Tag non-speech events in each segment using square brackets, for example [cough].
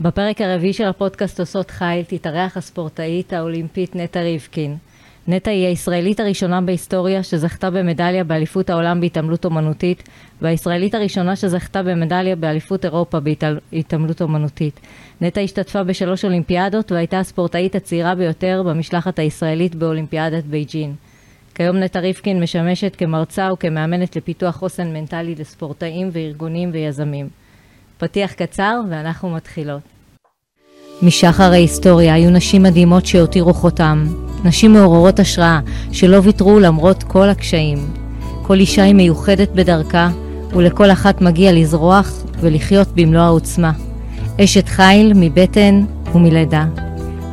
בפרק הרביעי של הפודקאסט עושות חיל תתארח הספורטאית האולימפית נטע ריבקין. נטע היא הישראלית הראשונה בהיסטוריה שזכתה במדליה באליפות העולם בהתעמלות אומנותית והישראלית הראשונה שזכתה במדליה באליפות אירופה בהתעמלות אומנותית. נטע השתתפה בשלוש אולימפיאדות והייתה הספורטאית הצעירה ביותר במשלחת הישראלית באולימפיאדת בייג'ין. כיום נטע ריבקין משמשת כמרצה וכמאמנת לפיתוח חוסן מנטלי לספורטאים וארגונים ויזמים. פתיח קצר ואנחנו מתחילות. משחר ההיסטוריה היו נשים מדהימות שהותירו חותם. נשים מעוררות השראה שלא ויתרו למרות כל הקשיים. כל אישה היא מיוחדת בדרכה, ולכל אחת מגיע לזרוח ולחיות במלוא העוצמה. אשת חיל מבטן ומלידה.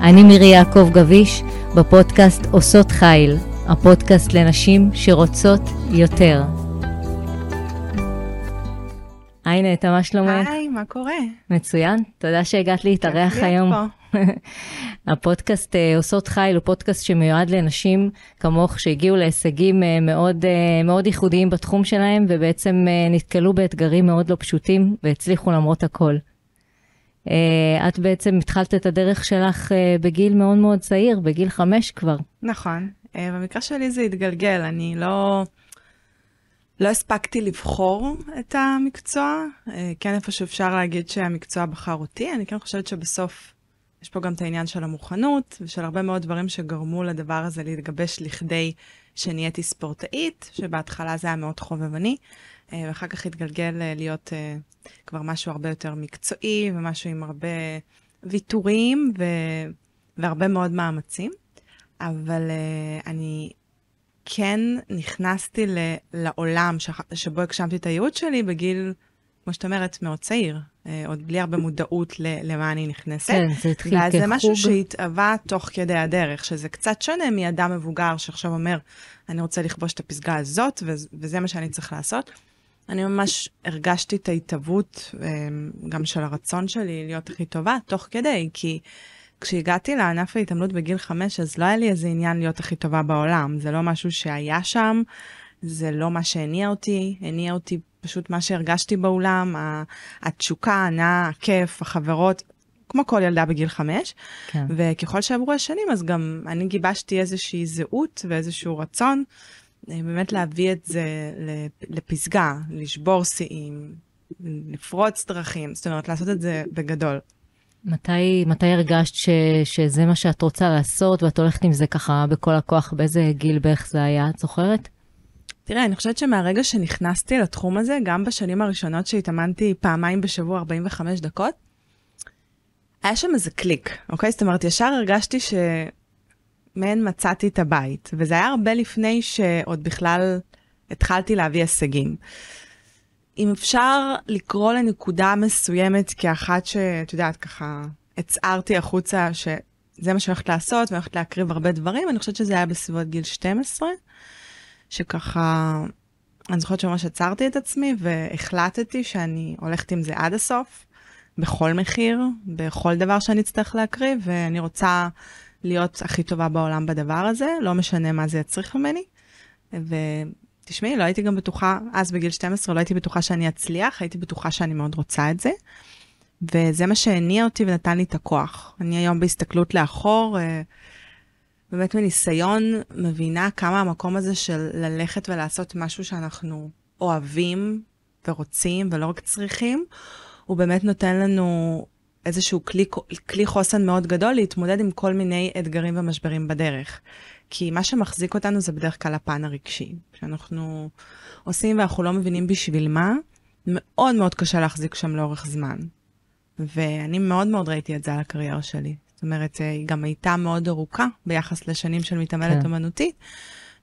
אני מירי יעקב גביש, בפודקאסט עושות חיל, הפודקאסט לנשים שרוצות יותר. היי נטע, מה שלומך? היי, מה קורה? מצוין, תודה שהגעת להתארח היום. [laughs] הפודקאסט אה, עושות חיל הוא פודקאסט שמיועד לנשים כמוך שהגיעו להישגים אה, מאוד, אה, מאוד ייחודיים בתחום שלהם ובעצם נתקלו באתגרים מאוד לא פשוטים והצליחו למרות הכל. את בעצם התחלת את הדרך שלך בגיל מאוד מאוד צעיר, בגיל חמש כבר. נכון, במקרה שלי זה התגלגל, אני לא... לא הספקתי לבחור את המקצוע, כן איפה שאפשר להגיד שהמקצוע בחר אותי, אני כן חושבת שבסוף יש פה גם את העניין של המוכנות ושל הרבה מאוד דברים שגרמו לדבר הזה להתגבש לכדי שנהייתי ספורטאית, שבהתחלה זה היה מאוד חובבני, ואחר כך התגלגל להיות כבר משהו הרבה יותר מקצועי ומשהו עם הרבה ויתורים ו... והרבה מאוד מאמצים. אבל אני כן נכנסתי ל, לעולם ש, שבו הגשמתי את הייעוד שלי בגיל, כמו שאת אומרת, מאוד צעיר, אה, עוד בלי הרבה מודעות ל, למה אני נכנסת. כן, זה התחיל כחוג. וזה משהו שהתהווה תוך כדי הדרך, שזה קצת שונה מאדם מבוגר שעכשיו אומר, אני רוצה לכבוש את הפסגה הזאת, וזה מה שאני צריך לעשות. אני ממש הרגשתי את ההתהוות, אה, גם של הרצון שלי להיות הכי טובה, תוך כדי, כי... כשהגעתי לענף ההתעמלות בגיל חמש, אז לא היה לי איזה עניין להיות הכי טובה בעולם. זה לא משהו שהיה שם, זה לא מה שהניע אותי, הניע אותי פשוט מה שהרגשתי באולם, התשוקה, ההנאה, הכיף, החברות, כמו כל ילדה בגיל חמש. כן. וככל שעברו השנים, אז גם אני גיבשתי איזושהי זהות ואיזשהו רצון אה, באמת להביא את זה לפסגה, לשבור שיאים, לפרוץ דרכים, זאת אומרת, לעשות את זה בגדול. מתי, מתי הרגשת ש, שזה מה שאת רוצה לעשות ואת הולכת עם זה ככה בכל הכוח? באיזה גיל בערך זה היה? את זוכרת? תראה, אני חושבת שמהרגע שנכנסתי לתחום הזה, גם בשנים הראשונות שהתאמנתי פעמיים בשבוע 45 דקות, היה שם איזה קליק, אוקיי? זאת אומרת, ישר הרגשתי שמעין מצאתי את הבית, וזה היה הרבה לפני שעוד בכלל התחלתי להביא הישגים. אם אפשר לקרוא לנקודה מסוימת כאחת שאת יודעת, ככה הצהרתי החוצה שזה מה שאני הולכת לעשות ואני הולכת להקריב הרבה דברים, אני חושבת שזה היה בסביבות גיל 12, שככה, אני זוכרת שממש עצרתי את עצמי והחלטתי שאני הולכת עם זה עד הסוף, בכל מחיר, בכל דבר שאני אצטרך להקריב, ואני רוצה להיות הכי טובה בעולם בדבר הזה, לא משנה מה זה יצריך ממני. תשמעי, לא הייתי גם בטוחה, אז בגיל 12 לא הייתי בטוחה שאני אצליח, הייתי בטוחה שאני מאוד רוצה את זה. וזה מה שהניע אותי ונתן לי את הכוח. אני היום בהסתכלות לאחור, אה, באמת מניסיון, מבינה כמה המקום הזה של ללכת ולעשות משהו שאנחנו אוהבים ורוצים ולא רק צריכים, הוא באמת נותן לנו איזשהו כלי, כלי חוסן מאוד גדול להתמודד עם כל מיני אתגרים ומשברים בדרך. כי מה שמחזיק אותנו זה בדרך כלל הפן הרגשי. כשאנחנו עושים ואנחנו לא מבינים בשביל מה, מאוד מאוד קשה להחזיק שם לאורך זמן. ואני מאוד מאוד ראיתי את זה על הקריירה שלי. זאת אומרת, היא גם הייתה מאוד ארוכה ביחס לשנים של מתעמלת כן. אמנותית,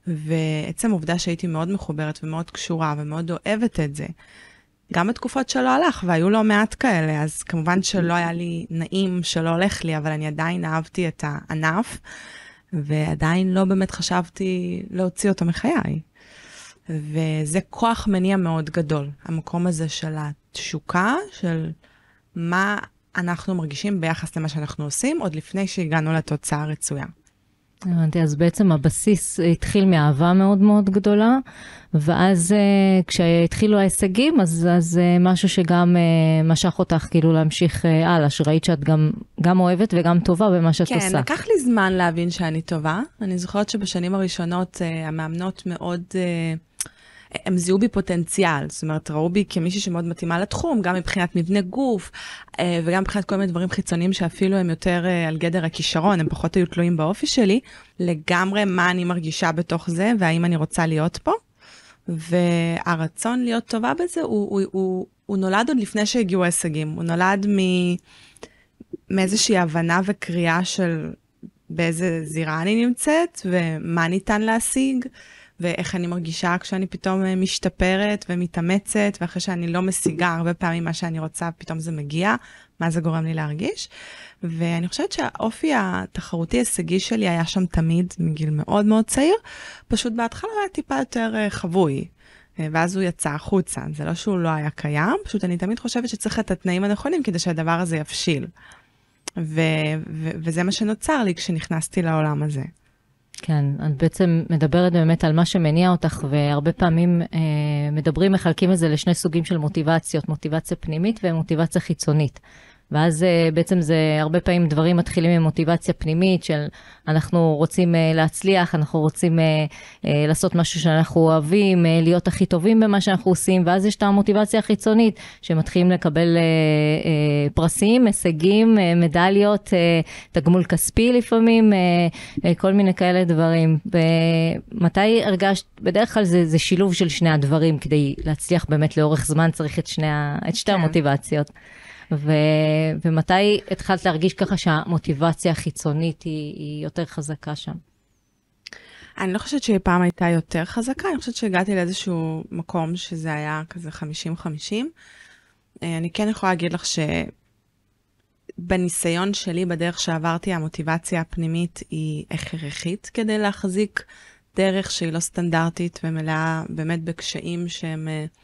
ועצם העובדה שהייתי מאוד מחוברת ומאוד קשורה ומאוד אוהבת את זה, גם בתקופות שלא הלך, והיו לא מעט כאלה, אז כמובן שלא היה לי נעים שלא הולך לי, אבל אני עדיין אהבתי את הענף. ועדיין לא באמת חשבתי להוציא אותו מחיי. וזה כוח מניע מאוד גדול, המקום הזה של התשוקה, של מה אנחנו מרגישים ביחס למה שאנחנו עושים, עוד לפני שהגענו לתוצאה הרצויה. הבנתי, אז בעצם הבסיס התחיל מאהבה מאוד מאוד גדולה, ואז uh, כשהתחילו ההישגים, אז, אז uh, משהו שגם משך אותך כאילו להמשיך הלאה, שראית שאת גם, גם אוהבת וגם טובה במה שאת כן, עושה. כן, לקח לי זמן להבין שאני טובה. אני זוכרת שבשנים הראשונות המאמנות מאוד... Uh, הם זיהו בי פוטנציאל, זאת אומרת, ראו בי כמישהי שמאוד מתאימה לתחום, גם מבחינת מבנה גוף, אה, וגם מבחינת כל מיני דברים חיצוניים שאפילו הם יותר אה, על גדר הכישרון, הם פחות היו תלויים באופי שלי, לגמרי מה אני מרגישה בתוך זה, והאם אני רוצה להיות פה. והרצון להיות טובה בזה, הוא, הוא, הוא, הוא נולד עוד לפני שהגיעו ההישגים, הוא נולד מ... מאיזושהי הבנה וקריאה של באיזה זירה אני נמצאת, ומה ניתן להשיג. ואיך אני מרגישה כשאני פתאום אה, משתפרת ומתאמצת, ואחרי שאני לא משיגה הרבה פעמים מה שאני רוצה, פתאום זה מגיע, מה זה גורם לי להרגיש. ואני חושבת שהאופי התחרותי-הישגי שלי היה שם תמיד, מגיל מאוד מאוד צעיר, פשוט בהתחלה היה טיפה יותר אה, חבוי. אה, ואז הוא יצא החוצה, זה לא שהוא לא היה קיים, פשוט אני תמיד חושבת שצריך את התנאים הנכונים כדי שהדבר הזה יבשיל. ו- ו- וזה מה שנוצר לי כשנכנסתי לעולם הזה. כן, את בעצם מדברת באמת על מה שמניע אותך, והרבה פעמים אה, מדברים, מחלקים את זה לשני סוגים של מוטיבציות, מוטיבציה פנימית ומוטיבציה חיצונית. ואז אה, בעצם זה הרבה פעמים דברים מתחילים עם מוטיבציה פנימית של אנחנו רוצים אה, להצליח, אנחנו רוצים אה, לעשות משהו שאנחנו אוהבים, להיות הכי טובים במה שאנחנו עושים, ואז יש את המוטיבציה החיצונית שמתחילים לקבל פרסים, הישגים, מדליות, תגמול כספי לפעמים, כל מיני כאלה דברים. מתי הרגשת, בדרך כלל זה, זה שילוב של שני הדברים, כדי להצליח באמת לאורך זמן צריך את, שני, את שתי כן. המוטיבציות. ו, ומתי התחלת להרגיש ככה שהמוטיבציה החיצונית היא, היא יותר חזקה שם? אני לא חושבת שהיא פעם הייתה יותר חזקה, אני חושבת שהגעתי לאיזשהו מקום שזה היה כזה 50-50. אה, אני כן יכולה להגיד לך שבניסיון שלי, בדרך שעברתי, המוטיבציה הפנימית היא הכרחית כדי להחזיק דרך שהיא לא סטנדרטית ומלאה באמת בקשיים שהם... Uh,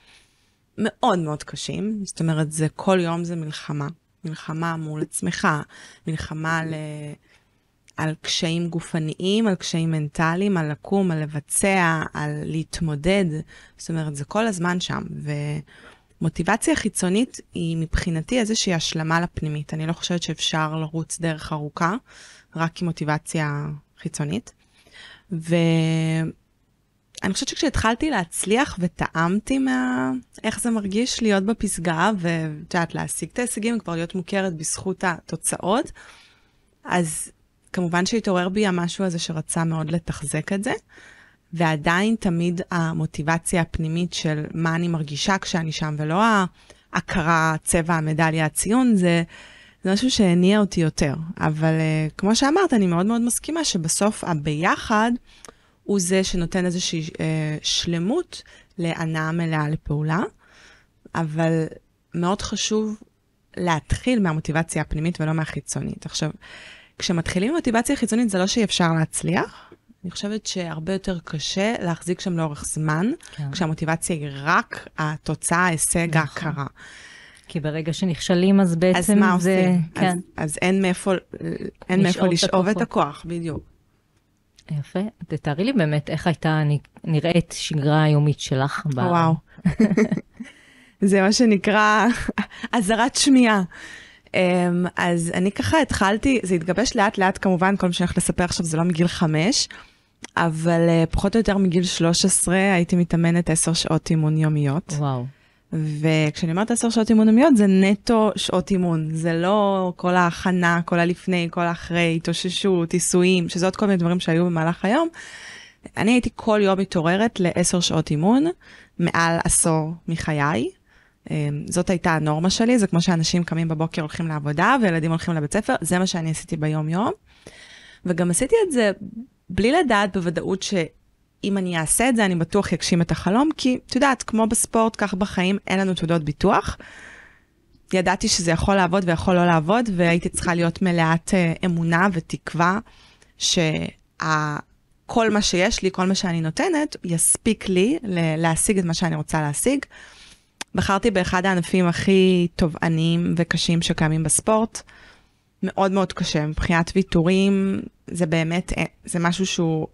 מאוד מאוד קשים, זאת אומרת, זה כל יום זה מלחמה. מלחמה מול עצמך, מלחמה על, על קשיים גופניים, על קשיים מנטליים, על לקום, על לבצע, על להתמודד. זאת אומרת, זה כל הזמן שם. ומוטיבציה חיצונית היא מבחינתי איזושהי השלמה לפנימית. אני לא חושבת שאפשר לרוץ דרך ארוכה רק עם מוטיבציה חיצונית. ו... אני חושבת שכשהתחלתי להצליח וטעמתי מה... איך זה מרגיש להיות בפסגה, ואת יודעת, להשיג את ההישגים וכבר להיות מוכרת בזכות התוצאות, אז כמובן שהתעורר בי המשהו הזה שרצה מאוד לתחזק את זה, ועדיין תמיד המוטיבציה הפנימית של מה אני מרגישה כשאני שם, ולא ההכרה, צבע המדליה, הציון, זה... זה משהו שהניע אותי יותר. אבל uh, כמו שאמרת, אני מאוד מאוד מסכימה שבסוף הביחד, הוא זה שנותן איזושהי אה, שלמות להנאה מלאה לפעולה, אבל מאוד חשוב להתחיל מהמוטיבציה הפנימית ולא מהחיצונית. עכשיו, כשמתחילים ממוטיבציה חיצונית זה לא שאי אפשר להצליח, אני חושבת שהרבה יותר קשה להחזיק שם לאורך זמן, כן. כשהמוטיבציה היא רק התוצאה, ההישג, נכון. ההכרה. כי ברגע שנכשלים אז בעצם אז מה זה... עושים? כן. אז, אז אין מאיפה, אין מאיפה לשאוב את הכוח, בדיוק. יפה. תתארי לי באמת איך הייתה נראית שגרה היומית שלך. וואו. [laughs] זה מה שנקרא [laughs] אזהרת שמיעה. Um, אז אני ככה התחלתי, זה התגבש לאט לאט כמובן, כל מה שאני הולכת לספר עכשיו זה לא מגיל חמש, אבל uh, פחות או יותר מגיל 13 הייתי מתאמנת עשר שעות אימון יומיות. וואו. וכשאני אומרת עשר שעות אימון יומיות זה נטו שעות אימון, זה לא כל ההכנה, כל הלפני, כל האחרי, התאוששות, עיסויים, שזה עוד כל מיני דברים שהיו במהלך היום. אני הייתי כל יום מתעוררת לעשר שעות אימון, מעל עשור מחיי. אמ, זאת הייתה הנורמה שלי, זה כמו שאנשים קמים בבוקר הולכים לעבודה וילדים הולכים לבית ספר, זה מה שאני עשיתי ביום יום. וגם עשיתי את זה בלי לדעת בוודאות ש... אם אני אעשה את זה, אני בטוח אגשים את החלום, כי את יודעת, כמו בספורט, כך בחיים, אין לנו תעודות ביטוח. ידעתי שזה יכול לעבוד ויכול לא לעבוד, והייתי צריכה להיות מלאת uh, אמונה ותקווה שכל מה שיש לי, כל מה שאני נותנת, יספיק לי להשיג את מה שאני רוצה להשיג. בחרתי באחד הענפים הכי תובעניים וקשים שקיימים בספורט. מאוד מאוד קשה. מבחינת ויתורים, זה באמת, אה, זה משהו שהוא,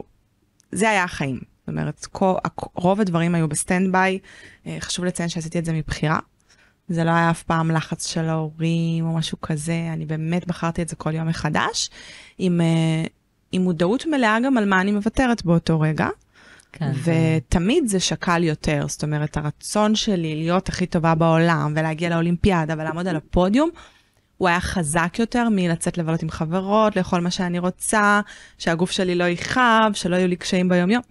זה היה החיים. זאת אומרת, כל, רוב הדברים היו ב stand by. אה, חשוב לציין שעשיתי את זה מבחירה. זה לא היה אף פעם לחץ של ההורים או משהו כזה, אני באמת בחרתי את זה כל יום מחדש, עם, אה, עם מודעות מלאה גם על מה אני מוותרת באותו רגע. כן. ותמיד זה שקל יותר, זאת אומרת, הרצון שלי להיות הכי טובה בעולם ולהגיע לאולימפיאדה ולעמוד על הפודיום, הוא היה חזק יותר מלצאת לבלות עם חברות, לאכול מה שאני רוצה, שהגוף שלי לא יכאב, שלא יהיו לי קשיים ביום-יום.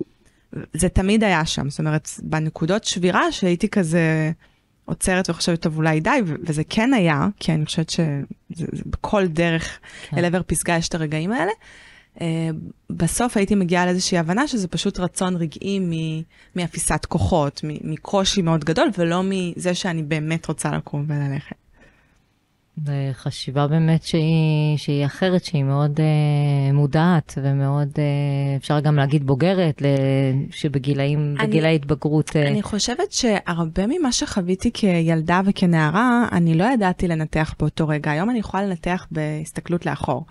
זה תמיד היה שם, זאת אומרת, בנקודות שבירה שהייתי כזה עוצרת וחושבת, טוב, אולי די, וזה כן היה, כי אני חושבת שבכל דרך כן. אל עבר פסגה יש את הרגעים האלה. Uh, בסוף הייתי מגיעה לאיזושהי הבנה שזה פשוט רצון רגעי מאפיסת כוחות, מקושי מאוד גדול, ולא מזה שאני באמת רוצה לקום וללכת. זה חשיבה באמת שהיא, שהיא אחרת, שהיא מאוד אה, מודעת ומאוד, אה, אפשר גם להגיד בוגרת, שבגילאים, אני, בגיל ההתבגרות. אה... אני חושבת שהרבה ממה שחוויתי כילדה וכנערה, אני לא ידעתי לנתח באותו רגע. היום אני יכולה לנתח בהסתכלות לאחור.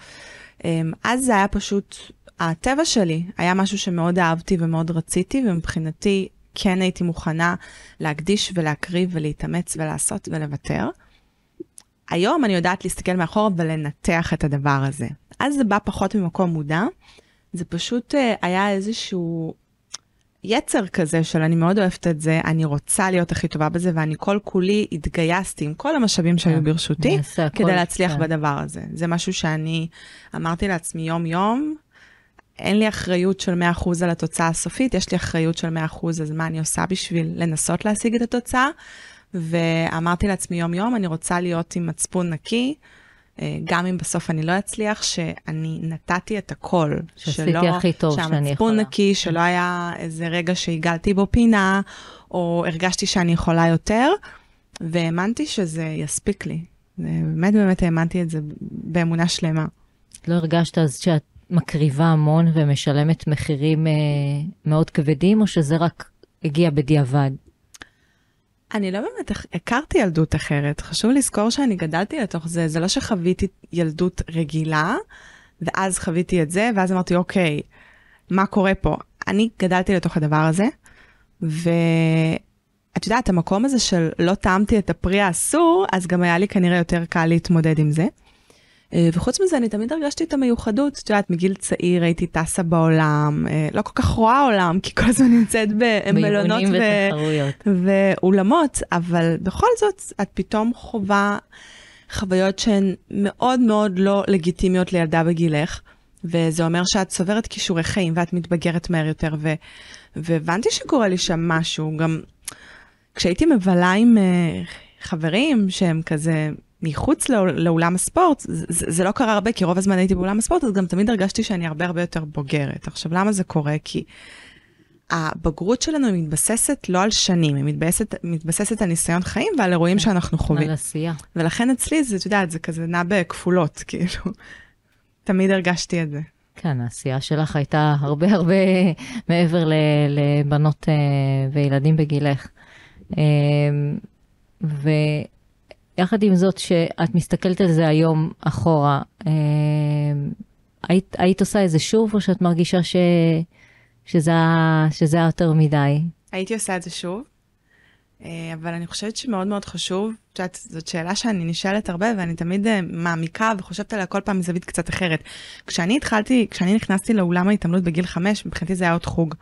אה, אז זה היה פשוט, הטבע שלי היה משהו שמאוד אהבתי ומאוד רציתי, ומבחינתי כן הייתי מוכנה להקדיש ולהקריב ולהתאמץ ולעשות ולוותר. היום אני יודעת להסתכל מאחור ולנתח את הדבר הזה. אז זה בא פחות ממקום מודע, זה פשוט uh, היה איזשהו יצר כזה של אני מאוד אוהבת את זה, אני רוצה להיות הכי טובה בזה, ואני כל כולי התגייסתי עם כל המשאבים שהיו כן, ברשותי, כדי להצליח כן. בדבר הזה. זה משהו שאני אמרתי לעצמי יום-יום, אין לי אחריות של 100% על התוצאה הסופית, יש לי אחריות של 100% אז מה אני עושה בשביל לנסות להשיג את התוצאה, ואמרתי לעצמי יום-יום, אני רוצה להיות עם מצפון נקי, אה, גם אם בסוף אני לא אצליח, שאני נתתי את הכל. שעשיתי שלא, הכי טוב שאני יכולה. שהמצפון נקי, שלא היה איזה רגע שהגלתי בו פינה, או הרגשתי שאני יכולה יותר, והאמנתי שזה יספיק לי. באמת באמת האמנתי את זה באמונה שלמה. לא הרגשת אז שאת מקריבה המון ומשלמת מחירים אה, מאוד כבדים, או שזה רק הגיע בדיעבד? אני לא באמת הכרתי ילדות אחרת. חשוב לזכור שאני גדלתי לתוך זה. זה לא שחוויתי ילדות רגילה, ואז חוויתי את זה, ואז אמרתי, אוקיי, מה קורה פה? אני גדלתי לתוך הדבר הזה, ואת יודעת, המקום הזה של לא טעמתי את הפרי האסור, אז גם היה לי כנראה יותר קל להתמודד עם זה. אה, וחוץ מזה, אני תמיד הרגשתי את המיוחדות. את יודעת, מגיל צעיר הייתי טסה בעולם, אה, לא כל כך רואה עולם, כי כל הזמן נמצאת במלונות ו- ואולמות, אבל בכל זאת, את פתאום חווה חוויות שהן מאוד מאוד לא לגיטימיות לילדה בגילך, וזה אומר שאת צוברת כישורי חיים ואת מתבגרת מהר יותר, ו- והבנתי שקורה לי שם משהו. גם כשהייתי מבלה עם uh, חברים שהם כזה מחוץ לא, לאולם הספורט, זה, זה לא קרה הרבה, כי רוב הזמן הייתי באולם הספורט, אז גם תמיד הרגשתי שאני הרבה הרבה יותר בוגרת. עכשיו, למה זה קורה? כי הבגרות שלנו היא מתבססת לא על שנים, היא מתבססת, מתבססת על ניסיון חיים ועל אירועים כן, שאנחנו חווים. על עשייה. ולכן אצלי זה, את יודעת, זה כזה נע בכפולות, [laughs] כאילו. תמיד הרגשתי את זה. כן, העשייה שלך הייתה הרבה הרבה מעבר לבנות אה, וילדים בגילך. אה, ו... יחד עם זאת, שאת מסתכלת על זה היום אחורה, אה, היית, היית עושה את זה שוב, או שאת מרגישה ש, שזה, שזה היה יותר מדי? הייתי עושה את זה שוב, אה, אבל אני חושבת שמאוד מאוד חשוב, את יודעת, זאת שאלה שאני נשאלת הרבה, ואני תמיד אה, מעמיקה וחושבת עליה כל פעם מזווית קצת אחרת. כשאני התחלתי, כשאני נכנסתי לאולם ההתעמלות בגיל חמש, מבחינתי זה היה עוד חוג.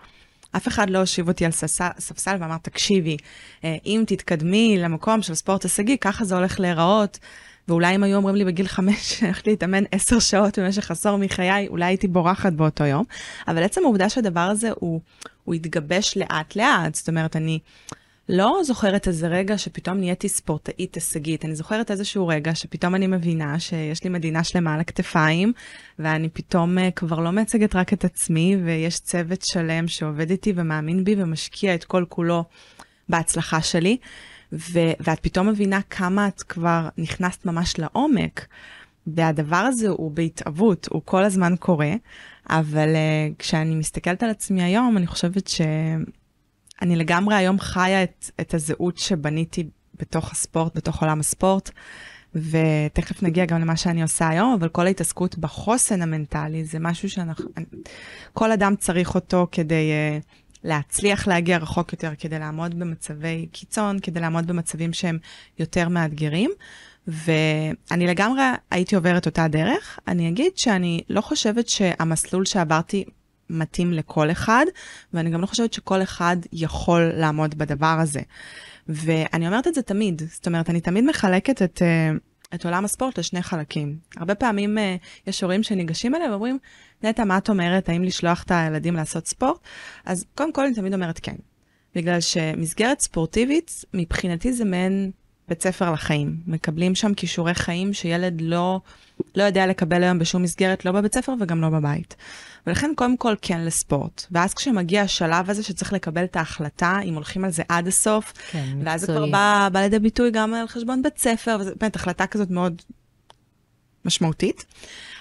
אף אחד לא הושיב אותי על ספסל ואמר, תקשיבי, אה, אם תתקדמי למקום של ספורט הישגי, ככה זה הולך להיראות. ואולי אם היו אומרים לי בגיל חמש [laughs] שהלכתי להתאמן עשר שעות במשך עשור מחיי, אולי הייתי בורחת באותו יום. אבל עצם העובדה שהדבר הזה הוא, הוא התגבש לאט לאט, זאת אומרת, אני לא זוכרת איזה רגע שפתאום נהייתי ספורטאית הישגית, אני זוכרת איזשהו רגע שפתאום אני מבינה שיש לי מדינה שלמה על הכתפיים, ואני פתאום uh, כבר לא מייצגת רק את עצמי, ויש צוות שלם שעובד איתי ומאמין בי ומשקיע את כל כולו בהצלחה שלי, ו- ואת פתאום מבינה כמה את כבר נכנסת ממש לעומק, והדבר הזה הוא בהתאבות, הוא כל הזמן קורה, אבל uh, כשאני מסתכלת על עצמי היום, אני חושבת ש... אני לגמרי היום חיה את, את הזהות שבניתי בתוך הספורט, בתוך עולם הספורט, ותכף נגיע גם למה שאני עושה היום, אבל כל ההתעסקות בחוסן המנטלי זה משהו שאנחנו, כל אדם צריך אותו כדי uh, להצליח להגיע רחוק יותר, כדי לעמוד במצבי קיצון, כדי לעמוד במצבים שהם יותר מאתגרים. ואני לגמרי הייתי עוברת אותה דרך. אני אגיד שאני לא חושבת שהמסלול שעברתי מתאים לכל אחד, ואני גם לא חושבת שכל אחד יכול לעמוד בדבר הזה. ואני אומרת את זה תמיד, זאת אומרת, אני תמיד מחלקת את, uh, את עולם הספורט לשני חלקים. הרבה פעמים uh, יש הורים שניגשים אליהם ואומרים, נטע, מה את אומרת, האם לשלוח את הילדים לעשות ספורט? אז קודם כל אני תמיד אומרת כן. בגלל שמסגרת ספורטיבית, מבחינתי זה מעין בית ספר לחיים. מקבלים שם כישורי חיים שילד לא, לא יודע לקבל היום בשום מסגרת, לא בבית ספר וגם לא בבית. ולכן קודם כל כן לספורט. ואז כשמגיע השלב הזה שצריך לקבל את ההחלטה, אם הולכים על זה עד הסוף, כן. ואז זה כבר בא, בא לידי ביטוי גם על חשבון בית ספר, וזו באמת החלטה כזאת מאוד משמעותית.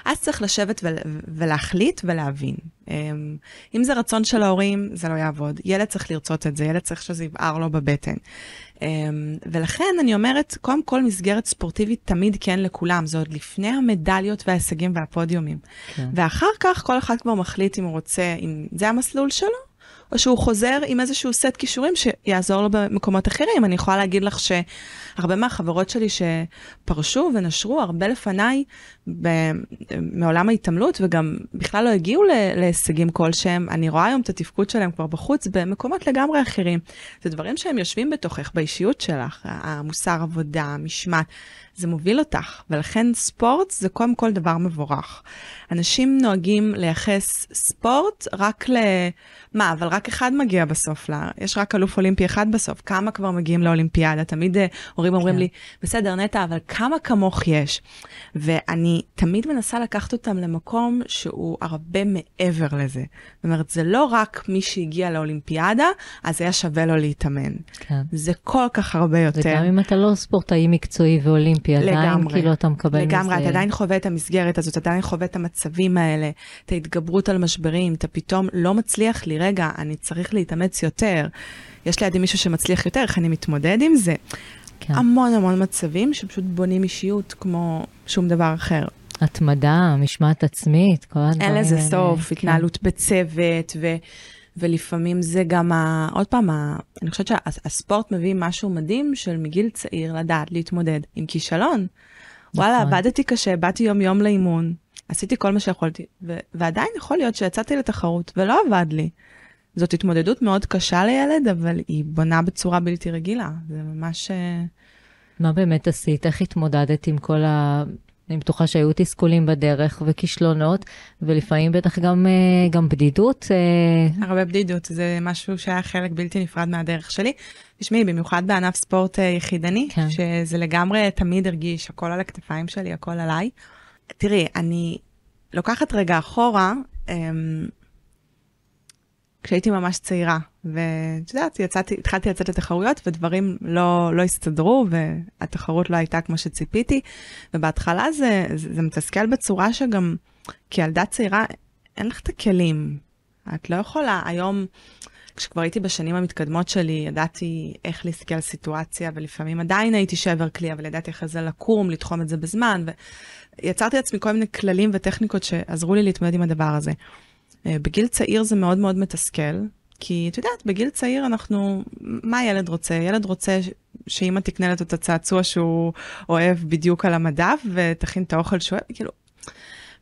אז צריך לשבת ולהחליט ולהבין. אמ, אם זה רצון של ההורים, זה לא יעבוד. ילד צריך לרצות את זה, ילד צריך שזה יבער לו בבטן. אמ, ולכן אני אומרת, קודם כל מסגרת ספורטיבית תמיד כן לכולם, זה עוד לפני המדליות וההישגים והפודיומים. כן. ואחר כך כל אחד כבר מחליט אם הוא רוצה, אם זה המסלול שלו, או שהוא חוזר עם איזשהו סט כישורים שיעזור לו במקומות אחרים. אני יכולה להגיד לך שהרבה מהחברות שלי שפרשו ונשרו הרבה לפניי מעולם ההתעמלות, וגם בכלל לא הגיעו להישגים כלשהם, אני רואה היום את התפקוד שלהם כבר בחוץ במקומות לגמרי אחרים. זה דברים שהם יושבים בתוכך, באישיות שלך, המוסר עבודה, המשמעת. זה מוביל אותך, ולכן ספורט זה קודם כל דבר מבורך. אנשים נוהגים לייחס ספורט רק ל... מה, אבל רק אחד מגיע בסוף, לה... יש רק אלוף אולימפי אחד בסוף, כמה כבר מגיעים לאולימפיאדה? תמיד uh, הורים אומרים כן. לי, בסדר, נטע, אבל כמה כמוך יש? ואני תמיד מנסה לקחת אותם למקום שהוא הרבה מעבר לזה. זאת אומרת, זה לא רק מי שהגיע לאולימפיאדה, אז היה שווה לו להתאמן. כן. זה כל כך הרבה יותר. וגם אם אתה לא ספורטאי מקצועי ואולימפי, עדיין לגמרי, כאילו אתה מקבל לגמרי, מזה... לגמרי, אתה עדיין חווה את המסגרת הזאת, אתה עדיין חווה את המצבים האלה, את ההתגברות על משברים, אתה פתאום לא מצליח לי, רגע, אני צריך להתאמץ יותר. יש לידי מישהו שמצליח יותר, איך אני מתמודד עם זה? כן. המון המון מצבים שפשוט בונים אישיות כמו שום דבר אחר. התמדה, משמעת עצמית, כל הדברים האלה. אין לזה סוף, כן. התנהלות בצוות, ו, ולפעמים זה גם, ה, עוד פעם, ה, אני חושבת שהספורט מביא משהו מדהים של מגיל צעיר לדעת להתמודד עם כישלון. נכון. וואלה, עבדתי קשה, באתי יום-יום לאימון, עשיתי כל מה שיכולתי, ו- ועדיין יכול להיות שיצאתי לתחרות ולא עבד לי. זאת התמודדות מאוד קשה לילד, אבל היא בונה בצורה בלתי רגילה. זה ממש... אה, מה באמת עשית? איך התמודדת עם כל ה... אני בטוחה שהיו תסכולים בדרך וכישלונות, ולפעמים בטח גם, אה, גם בדידות. אה. הרבה בדידות, זה משהו שהיה חלק בלתי נפרד מהדרך שלי. תשמעי, במיוחד בענף ספורט יחידני, כן. שזה לגמרי תמיד הרגיש, הכל על הכתפיים שלי, הכל עליי. תראי, אני לוקחת רגע אחורה, אמ, כשהייתי ממש צעירה, ואת יודעת, יצאתי, התחלתי לצאת לתחרויות ודברים לא, לא הסתדרו והתחרות לא הייתה כמו שציפיתי, ובהתחלה זה, זה, זה מתסכל בצורה שגם כילדה צעירה אין לך את הכלים. את לא יכולה, היום, כשכבר הייתי בשנים המתקדמות שלי, ידעתי איך להסתכל על סיטואציה, ולפעמים עדיין הייתי שבר כלי, אבל ידעתי איך זה לקום, לתחום את זה בזמן, ויצרתי לעצמי כל מיני כללים וטכניקות שעזרו לי להתמודד עם הדבר הזה. אה, בגיל צעיר זה מאוד מאוד מתסכל, כי את יודעת, בגיל צעיר אנחנו, מה ילד רוצה? ילד רוצה שאמא תקנה לו את הצעצוע שהוא אוהב בדיוק על המדף ותכין את האוכל שהוא אוהב, כאילו,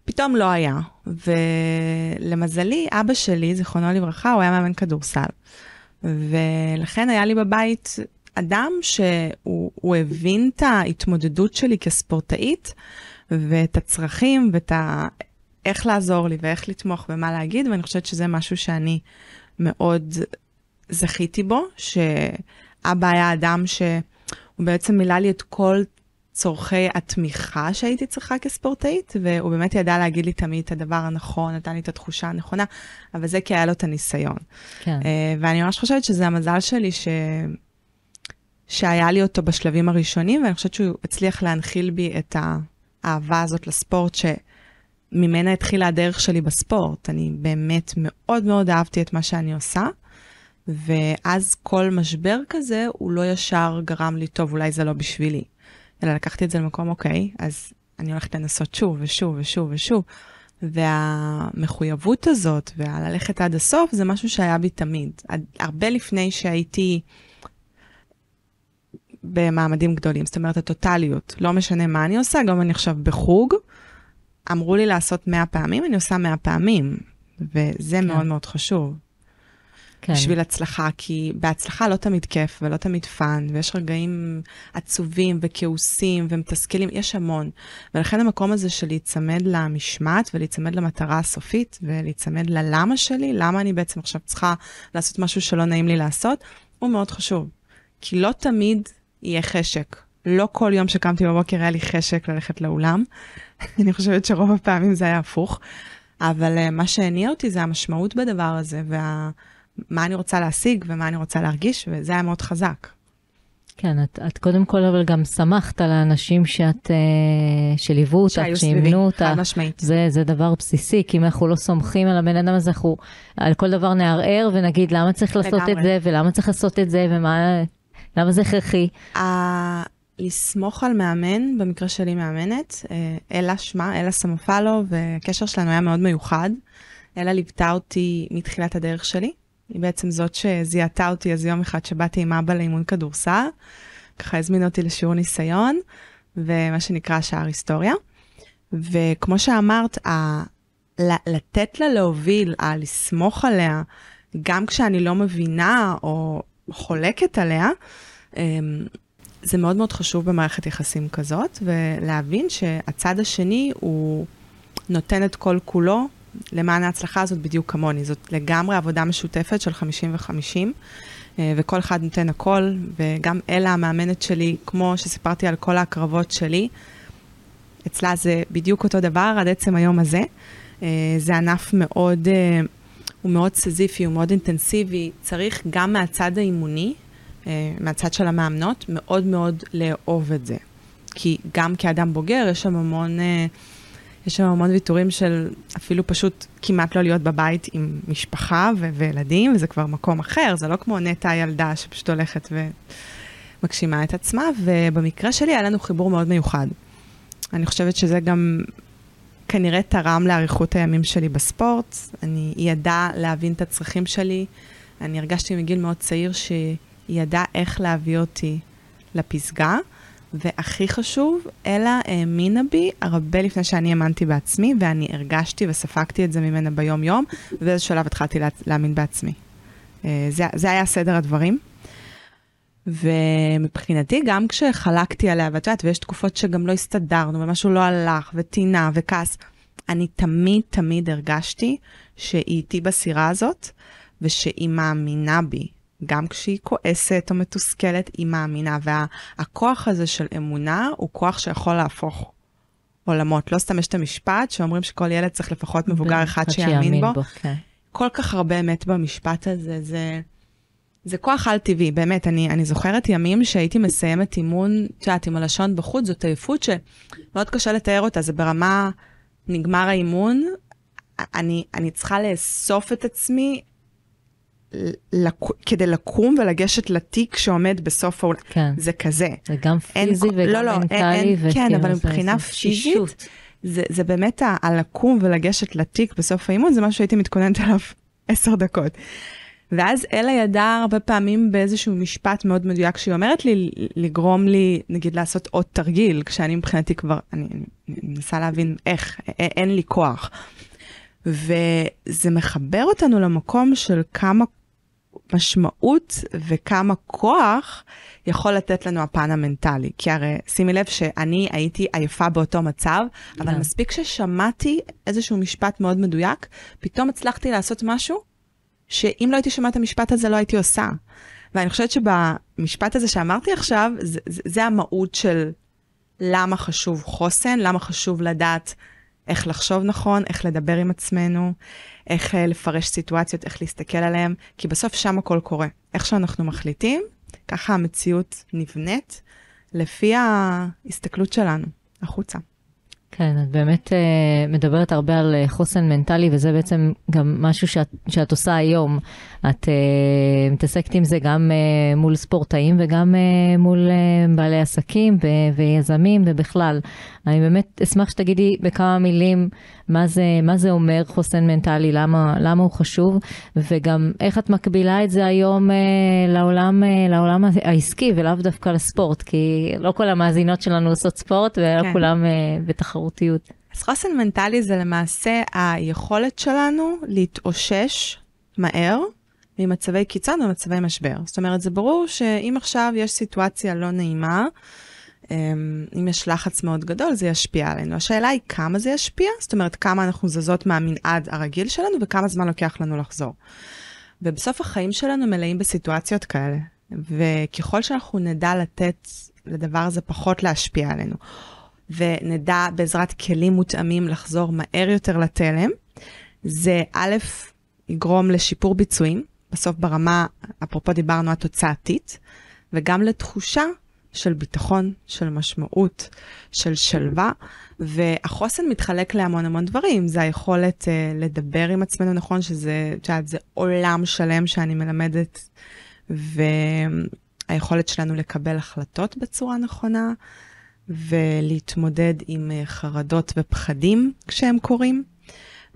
פתאום לא היה. ולמזלי, אבא שלי, זיכרונו לברכה, הוא היה מאמן כדורסל. ולכן היה לי בבית אדם שהוא הבין את ההתמודדות שלי כספורטאית, ואת הצרכים ואת ה... איך לעזור לי ואיך לתמוך ומה להגיד, ואני חושבת שזה משהו שאני מאוד זכיתי בו, שאבא היה אדם שהוא בעצם מילא לי את כל צורכי התמיכה שהייתי צריכה כספורטאית, והוא באמת ידע להגיד לי תמיד את הדבר הנכון, נתן לי את התחושה הנכונה, אבל זה כי היה לו את הניסיון. כן. אה, ואני ממש חושבת שזה המזל שלי ש... שהיה לי אותו בשלבים הראשונים, ואני חושבת שהוא הצליח להנחיל בי את האהבה הזאת לספורט, ש... ממנה התחילה הדרך שלי בספורט. אני באמת מאוד מאוד אהבתי את מה שאני עושה, ואז כל משבר כזה, הוא לא ישר גרם לי, טוב, אולי זה לא בשבילי. אלא לקחתי את זה למקום, אוקיי, אז אני הולכת לנסות שוב ושוב ושוב ושוב. והמחויבות הזאת והללכת עד הסוף זה משהו שהיה בי תמיד. הרבה לפני שהייתי במעמדים גדולים, זאת אומרת הטוטליות, לא משנה מה אני עושה, גם אני עכשיו בחוג, אמרו לי לעשות 100 פעמים, אני עושה 100 פעמים, וזה כן. מאוד מאוד חשוב. כן. בשביל הצלחה, כי בהצלחה לא תמיד כיף ולא תמיד fun, ויש רגעים עצובים וכעוסים ומתסכלים, יש המון. ולכן המקום הזה של להיצמד למשמעת ולהיצמד למטרה הסופית ולהיצמד ללמה שלי, למה אני בעצם עכשיו צריכה לעשות משהו שלא נעים לי לעשות, הוא מאוד חשוב. כי לא תמיד יהיה חשק. לא כל יום שקמתי בבוקר היה לי חשק ללכת לאולם. [laughs] אני חושבת שרוב הפעמים זה היה הפוך. אבל uh, מה שהניע אותי זה המשמעות בדבר הזה, ומה וה... אני רוצה להשיג ומה אני רוצה להרגיש, וזה היה מאוד חזק. כן, את, את קודם כל אבל גם שמחת על האנשים שאת, uh, שליוו אותך, שאימנו אותך. חד משמעית. זה, זה דבר בסיסי, כי אם אנחנו לא סומכים על הבן אדם הזה, אנחנו על כל דבר נערער ונגיד למה צריך לעשות לגמרי. את זה, ולמה צריך לעשות את זה, ומה, למה זה הכרחי. לסמוך על מאמן, במקרה שלי מאמנת, אה, אלה שמה, אלה סמופלו, והקשר שלנו היה מאוד מיוחד. אלה ליוותה אותי מתחילת הדרך שלי. היא בעצם זאת שזיהתה אותי איזה יום אחד שבאתי עם אבא לאימון כדורסל. ככה הזמינה אותי לשיעור ניסיון, ומה שנקרא שער היסטוריה. וכמו שאמרת, ה- לתת לה להוביל, ה- לסמוך עליה, גם כשאני לא מבינה או חולקת עליה, אמ, זה מאוד מאוד חשוב במערכת יחסים כזאת, ולהבין שהצד השני הוא נותן את כל כולו למען ההצלחה הזאת בדיוק כמוני. זאת לגמרי עבודה משותפת של 50 ו-50, אה, וכל אחד נותן הכל, וגם אלה המאמנת שלי, כמו שסיפרתי על כל ההקרבות שלי, אצלה זה בדיוק אותו דבר עד עצם היום הזה. אה, זה ענף מאוד, אה, הוא מאוד סזיפי, הוא מאוד אינטנסיבי, צריך גם מהצד האימוני מהצד של המאמנות, מאוד מאוד לאהוב את זה. כי גם כאדם בוגר, יש שם המון, אה, יש שם המון ויתורים של אפילו פשוט כמעט לא להיות בבית עם משפחה ו- וילדים, וזה כבר מקום אחר, זה לא כמו נטע הילדה שפשוט הולכת ומגשימה את עצמה, ובמקרה שלי היה לנו חיבור מאוד מיוחד. אני חושבת שזה גם כנראה תרם לאריכות הימים שלי בספורט, אני ידעה להבין את הצרכים שלי, אני הרגשתי מגיל מאוד צעיר שהיא ידעה איך להביא אותי לפסגה, והכי חשוב, אלה האמינה בי הרבה לפני שאני האמנתי בעצמי, ואני הרגשתי וספגתי את זה ממנה ביום-יום, ובאיזה שלב התחלתי לה, להאמין בעצמי. אה, זה, זה היה סדר הדברים. ומבחינתי, גם כשחלקתי עליה, ואת יודעת, ויש תקופות שגם לא הסתדרנו, ומשהו לא הלך, וטינה וכעס, אני תמיד תמיד הרגשתי שהיא איתי בסירה הזאת, ושהיא מאמינה בי, גם כשהיא כועסת או מתוסכלת, היא מאמינה. והכוח הזה של אמונה הוא כוח שיכול להפוך עולמות. לא סתם יש את המשפט שאומרים שכל ילד צריך לפחות מבוגר אחד שיאמין בו. בו כן. כל כך הרבה אמת במשפט הזה, זה... זה כוח על-טבעי, באמת, אני, אני זוכרת ימים שהייתי מסיימת אימון, את יודעת, עם הלשון בחוץ, זאת עייפות שמאוד קשה לתאר אותה, זה ברמה, נגמר האימון, אני, אני צריכה לאסוף את עצמי לק... כדי לקום ולגשת לתיק שעומד בסוף העולם. כן. זה כזה. זה גם פיזי אין, וגם לא, לא, מנטלי. אין, אין, כן, אבל מבחינה פיזית, זה, זה באמת הלקום ולגשת לתיק בסוף האימון, זה משהו שהייתי מתכוננת [laughs] עליו עשר דקות. ואז אלה ידעה הרבה פעמים באיזשהו משפט מאוד מדויק שהיא אומרת לי, לגרום לי, נגיד, לעשות עוד תרגיל, כשאני מבחינתי כבר, אני, אני מנסה להבין איך, אין לי כוח. וזה מחבר אותנו למקום של כמה משמעות וכמה כוח יכול לתת לנו הפן המנטלי. כי הרי שימי לב שאני הייתי עייפה באותו מצב, yeah. אבל כן. מספיק ששמעתי איזשהו משפט מאוד מדויק, פתאום הצלחתי לעשות משהו שאם לא הייתי שומעת את המשפט הזה לא הייתי עושה. ואני חושבת שבמשפט הזה שאמרתי עכשיו, זה, זה, זה המהות של למה חשוב חוסן, למה חשוב לדעת איך לחשוב נכון, איך לדבר עם עצמנו, איך uh, לפרש סיטואציות, איך להסתכל עליהן, כי בסוף שם הכל קורה. איך שאנחנו מחליטים, ככה המציאות נבנית לפי ההסתכלות שלנו, החוצה. כן, את באמת uh, מדברת הרבה על uh, חוסן מנטלי, וזה בעצם גם משהו שאת, שאת עושה היום. את uh, מתעסקת עם זה גם uh, מול ספורטאים וגם uh, מול uh, בעלי עסקים ו- ויזמים ובכלל. אני באמת אשמח שתגידי בכמה מילים מה זה, מה זה אומר חוסן מנטלי, למה, למה הוא חשוב, וגם איך את מקבילה את זה היום uh, לעולם, uh, לעולם העסקי ולאו דווקא לספורט, כי לא כל המאזינות שלנו עושות ספורט ולא כן. כולם uh, בתחרותיות. אז חוסן מנטלי זה למעשה היכולת שלנו להתאושש מהר ממצבי קיצון ומצבי משבר. זאת אומרת, זה ברור שאם עכשיו יש סיטואציה לא נעימה, אם יש לחץ מאוד גדול, זה ישפיע עלינו. השאלה היא כמה זה ישפיע, זאת אומרת, כמה אנחנו זזות מהמנעד הרגיל שלנו וכמה זמן לוקח לנו לחזור. ובסוף החיים שלנו מלאים בסיטואציות כאלה, וככל שאנחנו נדע לתת לדבר הזה פחות להשפיע עלינו, ונדע בעזרת כלים מותאמים לחזור מהר יותר לתלם, זה א', יגרום לשיפור ביצועים, בסוף ברמה, אפרופו דיברנו, התוצאתית, וגם לתחושה של ביטחון, של משמעות, של שלווה, והחוסן מתחלק להמון המון דברים. זה היכולת uh, לדבר עם עצמנו נכון, שזה, את יודעת, זה עולם שלם שאני מלמדת, והיכולת שלנו לקבל החלטות בצורה נכונה, ולהתמודד עם uh, חרדות ופחדים כשהם קורים.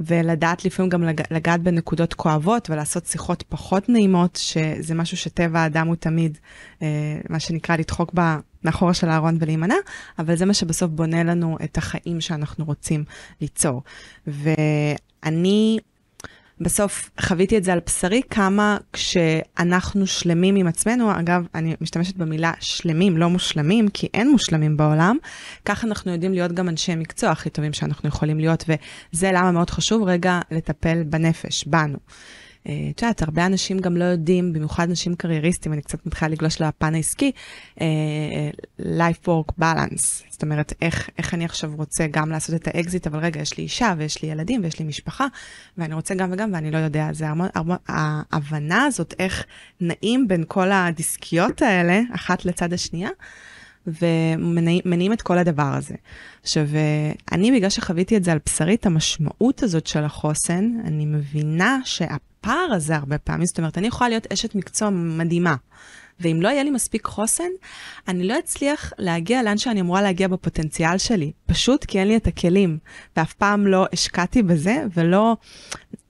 ולדעת לפעמים גם לג... לגעת בנקודות כואבות ולעשות שיחות פחות נעימות, שזה משהו שטבע האדם הוא תמיד, אה, מה שנקרא, לדחוק ב... מאחורה של הארון ולהימנע, אבל זה מה שבסוף בונה לנו את החיים שאנחנו רוצים ליצור. ואני בסוף חוויתי את זה על בשרי, כמה כשאנחנו שלמים עם עצמנו, אגב, אני משתמשת במילה שלמים, לא מושלמים, כי אין מושלמים בעולם, ככה אנחנו יודעים להיות גם אנשי מקצוע הכי טובים שאנחנו יכולים להיות, וזה למה מאוד חשוב רגע לטפל בנפש, בנו. אה, את יודעת, הרבה אנשים גם לא יודעים, במיוחד אנשים קרייריסטים, אני קצת מתחילה לגלוש לפן העסקי, uh, life work balance. זאת אומרת, איך, איך אני עכשיו רוצה גם לעשות את האקזיט, אבל רגע, יש לי אישה ויש לי ילדים ויש לי משפחה, ואני רוצה גם וגם, ואני לא יודע. זה המון, המון, ההבנה הזאת, איך נעים בין כל הדיסקיות האלה, אחת לצד השנייה, ומניעים את כל הדבר הזה. עכשיו, אני, בגלל שחוויתי את זה על בשרי, את המשמעות הזאת של החוסן, אני מבינה שה... הפער הזה הרבה פעמים, זאת אומרת, אני יכולה להיות אשת מקצוע מדהימה, ואם לא יהיה לי מספיק חוסן, אני לא אצליח להגיע לאן שאני אמורה להגיע בפוטנציאל שלי, פשוט כי אין לי את הכלים, ואף פעם לא השקעתי בזה, ולא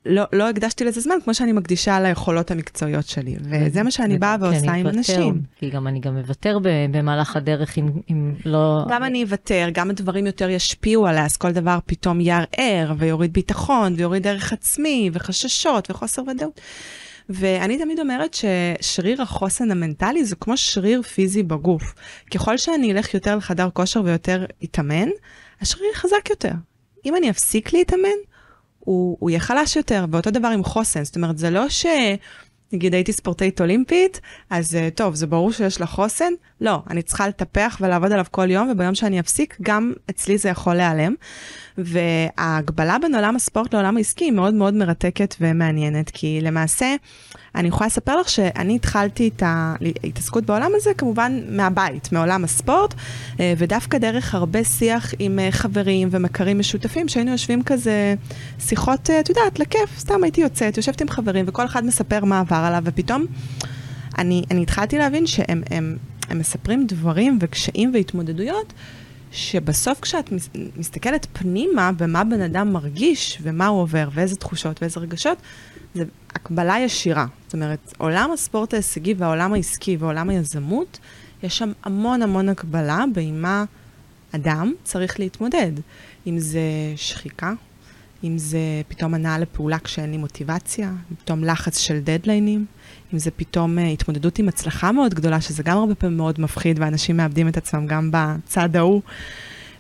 לא, לא הקדשתי לזה זמן כמו שאני מקדישה ליכולות המקצועיות שלי, וזה מה שאני באה ועושה עם אנשים. כי גם אני גם אוותר במהלך הדרך אם, אם לא... גם אני אוותר, גם הדברים יותר ישפיעו עליה, אז כל דבר פתאום יערער ויוריד ביטחון ויוריד ערך עצמי וחששות וחוסר ודאות. ואני תמיד אומרת ששריר החוסן המנטלי זה כמו שריר פיזי בגוף. ככל שאני אלך יותר לחדר כושר ויותר אתאמן, השריר חזק יותר. אם אני אפסיק להתאמן, הוא, הוא יהיה חלש יותר, ואותו דבר עם חוסן. זאת אומרת, זה לא ש... נגיד הייתי ספורטאית אולימפית, אז uh, טוב, זה ברור שיש לה חוסן. לא, אני צריכה לטפח ולעבוד עליו כל יום, וביום שאני אפסיק, גם אצלי זה יכול להיעלם. וההגבלה בין עולם הספורט לעולם העסקי היא מאוד מאוד מרתקת ומעניינת, כי למעשה, אני יכולה לספר לך שאני התחלתי את ההתעסקות בעולם הזה כמובן מהבית, מעולם הספורט, אה, ודווקא דרך הרבה שיח עם אה, חברים ומכרים משותפים, שהיינו יושבים כזה שיחות, אה, את יודעת, לכיף, סתם הייתי יוצאת, יושבת עם חברים, וכל אחד מספר מה עבר עליו, ופתאום אני, אני התחלתי להבין שהם הם, הם מספרים דברים וקשיים והתמודדויות. שבסוף כשאת מסתכלת פנימה במה בן אדם מרגיש ומה הוא עובר ואיזה תחושות ואיזה רגשות, זה הקבלה ישירה. זאת אומרת, עולם הספורט ההישגי והעולם העסקי ועולם היזמות, יש שם המון המון הקבלה עם מה אדם צריך להתמודד. אם זה שחיקה, אם זה פתאום הנעה לפעולה כשאין לי מוטיבציה, פתאום לחץ של דדליינים, אם זה פתאום uh, התמודדות עם הצלחה מאוד גדולה, שזה גם הרבה פעמים מאוד מפחיד, ואנשים מאבדים את עצמם גם בצד ההוא.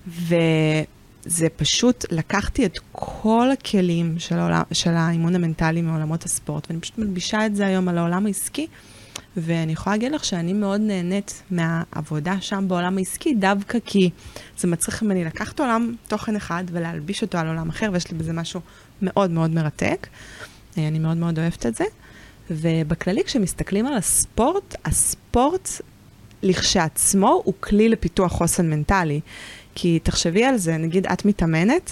וזה פשוט, לקחתי את כל הכלים של, העולם, של האימון המנטלי מעולמות הספורט, ואני פשוט מלבישה את זה היום על העולם העסקי. ואני יכולה להגיד לך שאני מאוד נהנית מהעבודה שם בעולם העסקי, דווקא כי זה מצריך ממני לקחת עולם תוכן אחד ולהלביש אותו על עולם אחר, ויש לי בזה משהו מאוד מאוד מרתק. אה, אני מאוד מאוד אוהבת את זה. ובכללי, כשמסתכלים על הספורט, הספורט לכשעצמו הוא כלי לפיתוח חוסן מנטלי. כי תחשבי על זה, נגיד את מתאמנת,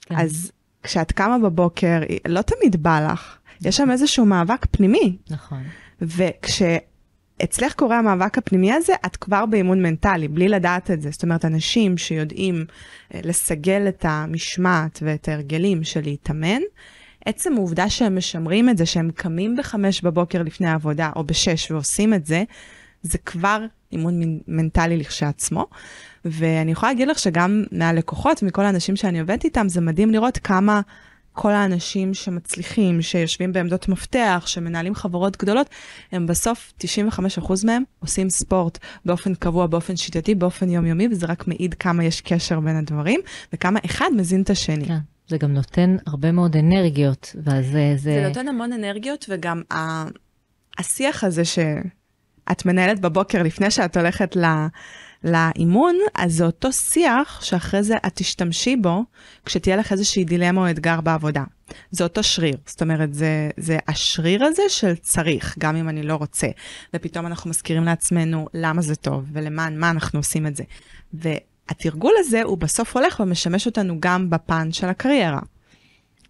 כן. אז כשאת קמה בבוקר, לא תמיד בא לך. יש שם איזשהו מאבק פנימי. נכון. וכשאצלך קורה המאבק הפנימי הזה, את כבר באימון מנטלי, בלי לדעת את זה. זאת אומרת, אנשים שיודעים אה, לסגל את המשמעת ואת ההרגלים של להתאמן, עצם העובדה שהם משמרים את זה, שהם קמים בחמש בבוקר לפני העבודה, או בשש ועושים את זה, זה כבר אימון מנטלי לכשעצמו. ואני יכולה להגיד לך שגם מהלקוחות, מכל האנשים שאני עובדת איתם, זה מדהים לראות כמה כל האנשים שמצליחים, שיושבים בעמדות מפתח, שמנהלים חברות גדולות, הם בסוף, 95% מהם עושים ספורט באופן קבוע, באופן שיטתי, באופן יומיומי, וזה רק מעיד כמה יש קשר בין הדברים, וכמה אחד מזין את השני. כן. זה גם נותן הרבה מאוד אנרגיות, ואז זה... זה נותן המון אנרגיות, וגם ה... השיח הזה שאת מנהלת בבוקר לפני שאת הולכת ל... לאימון, אז זה אותו שיח שאחרי זה את תשתמשי בו כשתהיה לך איזושהי דילמה או אתגר בעבודה. זה אותו שריר, זאת אומרת, זה, זה השריר הזה של צריך, גם אם אני לא רוצה. ופתאום אנחנו מזכירים לעצמנו למה זה טוב ולמען מה אנחנו עושים את זה. והתרגול הזה הוא בסוף הולך ומשמש אותנו גם בפן של הקריירה.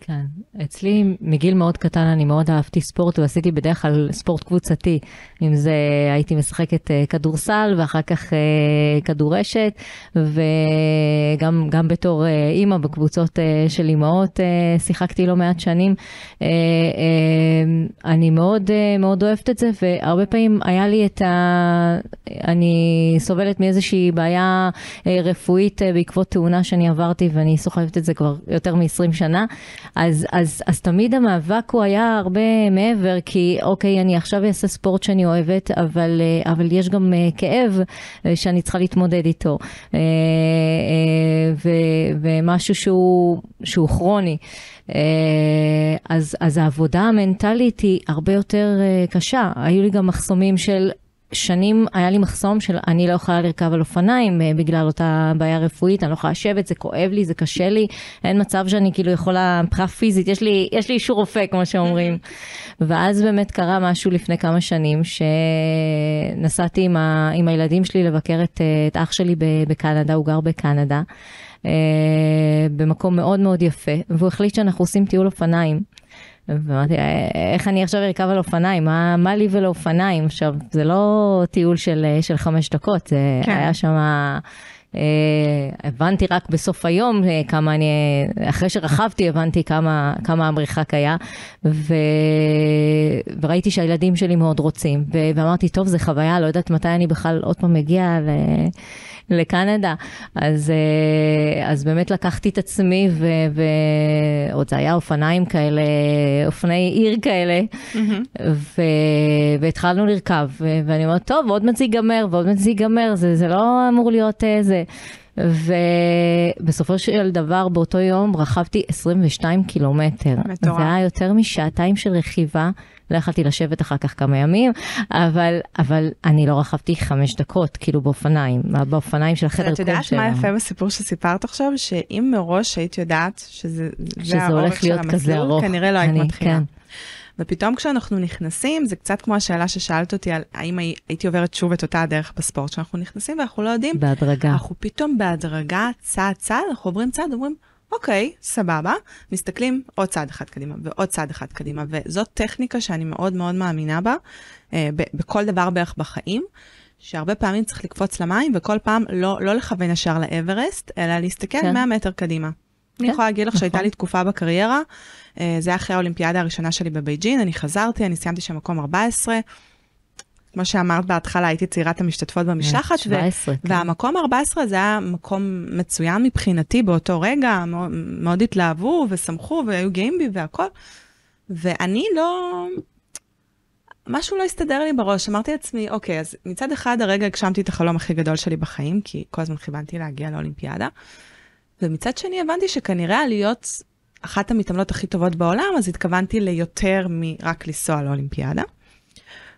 כן, אצלי מגיל מאוד קטן אני מאוד אהבתי ספורט ועשיתי בדרך כלל ספורט קבוצתי. אם זה הייתי משחקת uh, כדורסל ואחר כך uh, כדורשת וגם גם בתור uh, אימא בקבוצות של אימהות שיחקתי לא מעט שנים. אני מאוד מאוד אוהבת את זה והרבה פעמים היה לי את ה... אני סובלת מאיזושהי בעיה רפואית בעקבות תאונה שאני עברתי ואני סוחבת את זה כבר יותר מ-20 שנה. אז, אז, אז תמיד המאבק הוא היה הרבה מעבר, כי אוקיי, אני עכשיו אעשה ספורט שאני אוהבת, אבל, אה, אבל יש גם אה, כאב אה, שאני צריכה להתמודד איתו, ו, ומשהו שהוא, שהוא כרוני. אז, אז העבודה המנטלית היא הרבה יותר קשה. היו לי גם מחסומים של שנים היה לי מחסום של אני לא יכולה לרכב על אופניים אה, בגלל אותה בעיה רפואית, אני לא יכולה לשבת, זה כואב לי, זה קשה לי, אין מצב שאני כאילו יכולה, מבחינה פיזית, יש לי, יש לי אישור רופא, כמו שאומרים. ואז באמת קרה משהו לפני כמה שנים, שנסעתי עם, ה, עם הילדים שלי לבקר את, אה, את אח שלי בקנדה, הוא גר בקנדה. Uh, במקום מאוד מאוד יפה, והוא החליט שאנחנו עושים טיול אופניים. ואמרתי, איך אני עכשיו ארכב על אופניים? מה, מה לי ולאופניים? עכשיו, זה לא טיול של, של חמש דקות, זה כן. היה שם... Uh, הבנתי רק בסוף היום uh, כמה אני, אחרי שרכבתי הבנתי כמה, כמה המרחק היה, ו... וראיתי שהילדים שלי מאוד רוצים, ו... ואמרתי, טוב, זה חוויה, לא יודעת מתי אני בכלל עוד פעם מגיע ל... לקנדה. אז, אה, אז באמת לקחתי את עצמי, ועוד זה היה אופניים כאלה, אופני עיר כאלה, mm-hmm. ו, והתחלנו לרכב, ואני אומרת, טוב, עוד מעט זה ייגמר, ועוד מעט זה ייגמר, זה, זה לא אמור להיות איזה. ובסופו של דבר באותו יום רכבתי 22 קילומטר. מטורף. זה היה יותר משעתיים של רכיבה. לא יכלתי לשבת אחר כך כמה ימים, אבל, אבל אני לא רכבתי חמש דקות, כאילו באופניים, באופניים של החדר קור שלנו. את יודעת מה יפה בסיפור שסיפרת עכשיו? שאם מראש היית יודעת שזה, שזה הולך להיות כזה ארוך. כנראה לא היית מתחילה. כן. ופתאום כשאנחנו נכנסים, זה קצת כמו השאלה ששאלת אותי על האם הייתי עוברת שוב את אותה הדרך בספורט, שאנחנו נכנסים ואנחנו לא יודעים. בהדרגה. אנחנו פתאום בהדרגה, צעד צעד, אנחנו עוברים צעד, אומרים, אוקיי, סבבה, מסתכלים עוד צעד אחד קדימה ועוד צעד אחד קדימה, וזאת טכניקה שאני מאוד מאוד מאמינה בה, אה, ב- בכל דבר בערך בחיים, שהרבה פעמים צריך לקפוץ למים, וכל פעם לא, לא לכוון ישר לאברסט, אלא להסתכל כן. 100 מטר קדימה. כן, אני יכולה להגיד לך שהייתה נכון. לי תקופה בקריירה, אה, זה היה אחרי האולימפיאדה הראשונה שלי בבייג'ין, אני חזרתי, אני סיימתי שם מקום 14. כמו שאמרת בהתחלה, הייתי צעירת המשתתפות במשלחת, 17, ו- כן. והמקום 14 זה היה מקום מצוין מבחינתי באותו רגע, מאוד, מאוד התלהבו ושמחו והיו גאים בי והכל. ואני לא, משהו לא הסתדר לי בראש, אמרתי לעצמי, אוקיי, אז מצד אחד הרגע הגשמתי את החלום הכי גדול שלי בחיים, כי כל הזמן כיוונתי להגיע לאולימפיאדה, ומצד שני הבנתי שכנראה להיות אחת המתעמלות הכי טובות בעולם, אז התכוונתי ליותר מרק לנסוע לאולימפיאדה.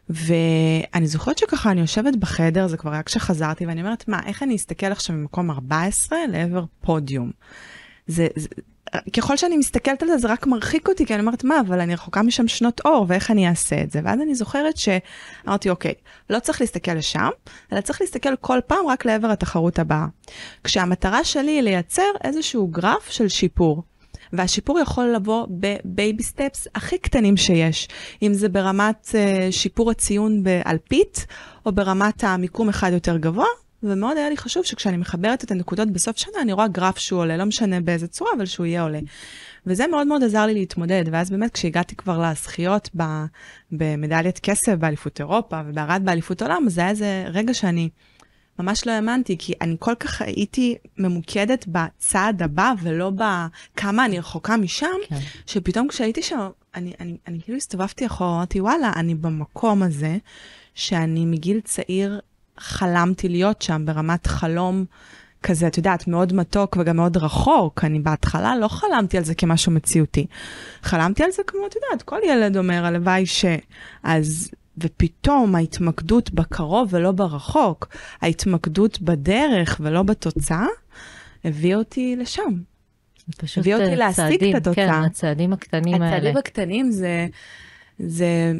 ואני זוכרת שככה אני יושבת בחדר, זה כבר היה כשחזרתי, ואני אומרת, מה, איך אני אסתכל עכשיו ממקום 14 לעבר פודיום? זה, זה, ככל שאני מסתכלת על זה, זה רק מרחיק אותי, כי אני אומרת, מה, אבל אני רחוקה משם שנות אור, ואיך אני אעשה את זה? ואז אני זוכרת שאמרתי, אוקיי, לא צריך להסתכל לשם, אלא צריך להסתכל כל פעם רק לעבר התחרות הבאה. כשהמטרה שלי היא לייצר איזשהו גרף של שיפור. והשיפור יכול לבוא בבייבי סטפס הכי קטנים שיש, אם זה ברמת uh, שיפור הציון באלפית, או ברמת המיקום אחד יותר גבוה, ומאוד היה לי חשוב שכשאני מחברת את הנקודות בסוף שנה, אני רואה גרף שהוא עולה, לא משנה באיזה צורה, אבל שהוא יהיה עולה. וזה מאוד מאוד עזר לי להתמודד, ואז באמת כשהגעתי כבר לזכיות במדליית כסף באליפות אירופה ובערד באליפות עולם, זה היה איזה רגע שאני ממש לא האמנתי, כי אני כל כך הייתי ממוקדת בצעד הבא ולא בכמה אני רחוקה משם, כן. שפתאום כשהייתי שם, אני, אני, אני כאילו הסתובבתי אחורה, אמרתי, וואלה, אני במקום הזה, שאני מגיל צעיר חלמתי להיות שם ברמת חלום כזה, את יודעת, מאוד מתוק וגם מאוד רחוק. אני בהתחלה לא חלמתי על זה כמשהו מציאותי. חלמתי על זה כמו, את יודעת, כל ילד אומר, הלוואי ש... אז... ופתאום ההתמקדות בקרוב ולא ברחוק, ההתמקדות בדרך ולא בתוצאה, הביא אותי לשם. פשוט הביא אותי להשיג צעדים, את התוצאה. כן, הצעדים הקטנים הצעדים האלה. הצעדים הקטנים זה, זה,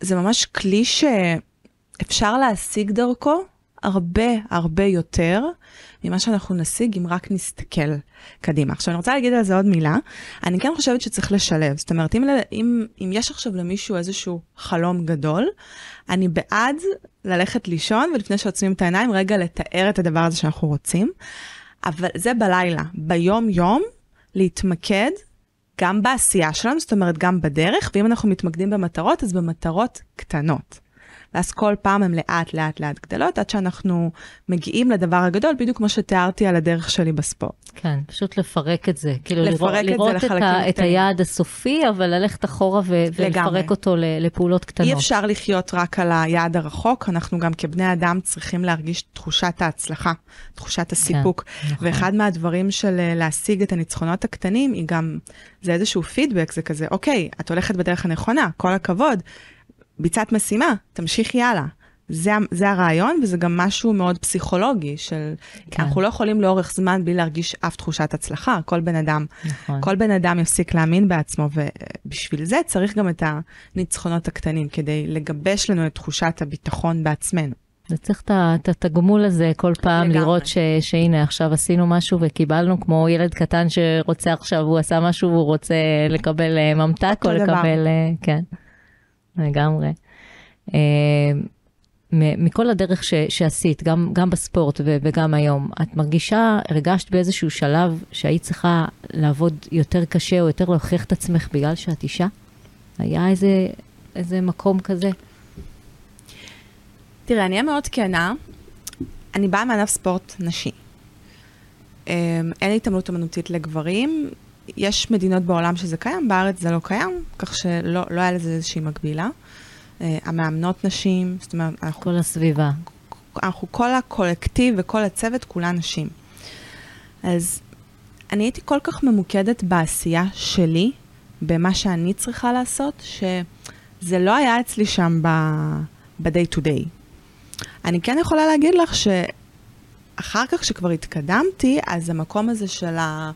זה ממש כלי ש... אפשר להשיג דרכו הרבה הרבה יותר ממה שאנחנו נשיג אם רק נסתכל קדימה. עכשיו אני רוצה להגיד על זה עוד מילה, אני כן חושבת שצריך לשלב, זאת אומרת אם, אם, אם יש עכשיו למישהו איזשהו חלום גדול, אני בעד ללכת לישון ולפני שעוצמים את העיניים רגע לתאר את הדבר הזה שאנחנו רוצים, אבל זה בלילה, ביום יום להתמקד גם בעשייה שלנו, זאת אומרת גם בדרך, ואם אנחנו מתמקדים במטרות, אז במטרות קטנות. ואז כל פעם הן לאט לאט לאט גדלות, עד שאנחנו מגיעים לדבר הגדול, בדיוק כמו שתיארתי על הדרך שלי בספורט. כן, פשוט לפרק את זה. כאילו לפרק לראות, את, זה לראות את, ה, את היעד הסופי, אבל ללכת אחורה ו- ולפרק אותו לפעולות קטנות. אי אפשר לחיות רק על היעד הרחוק, אנחנו גם כבני אדם צריכים להרגיש תחושת ההצלחה, תחושת הסיפוק. כן, נכון. ואחד מהדברים של אה, להשיג את הניצחונות הקטנים, היא גם, זה איזשהו פידבק, זה כזה, אוקיי, את הולכת בדרך הנכונה, כל הכבוד. ביצעת משימה, תמשיכי הלאה. זה, זה הרעיון, וזה גם משהו מאוד פסיכולוגי, של כן. אנחנו לא יכולים לאורך זמן בלי להרגיש אף תחושת הצלחה, כל בן אדם, נכון. כל בן אדם יפסיק להאמין בעצמו, ובשביל זה צריך גם את הניצחונות הקטנים, כדי לגבש לנו את תחושת הביטחון בעצמנו. וצריך את התגמול הזה כל פעם, לגמרי. לראות ש, שהנה עכשיו עשינו משהו וקיבלנו, כמו ילד קטן שרוצה עכשיו, הוא עשה משהו והוא רוצה לקבל אה, ממתק או לקבל, דבר. אה, כן. לגמרי. אה, מכל הדרך ש, שעשית, גם, גם בספורט ו, וגם היום, את מרגישה, הרגשת באיזשהו שלב שהיית צריכה לעבוד יותר קשה או יותר להוכיח את עצמך בגלל שאת אישה? היה איזה, איזה מקום כזה? תראה, אני אהיה מאוד כנה, אני באה מענף ספורט נשי. אה, אין התעמלות אמנותית לגברים, יש מדינות בעולם שזה קיים, בארץ זה לא קיים, כך שלא לא היה לזה איזושהי מקבילה. Uh, המאמנות נשים, זאת אומרת, אנחנו... כל הסביבה. אנחנו, כל הקולקטיב וכל הצוות, כולה נשים. אז אני הייתי כל כך ממוקדת בעשייה שלי, במה שאני צריכה לעשות, שזה לא היה אצלי שם ב-day to day. אני כן יכולה להגיד לך שאחר כך, כשכבר התקדמתי, אז המקום הזה של ה...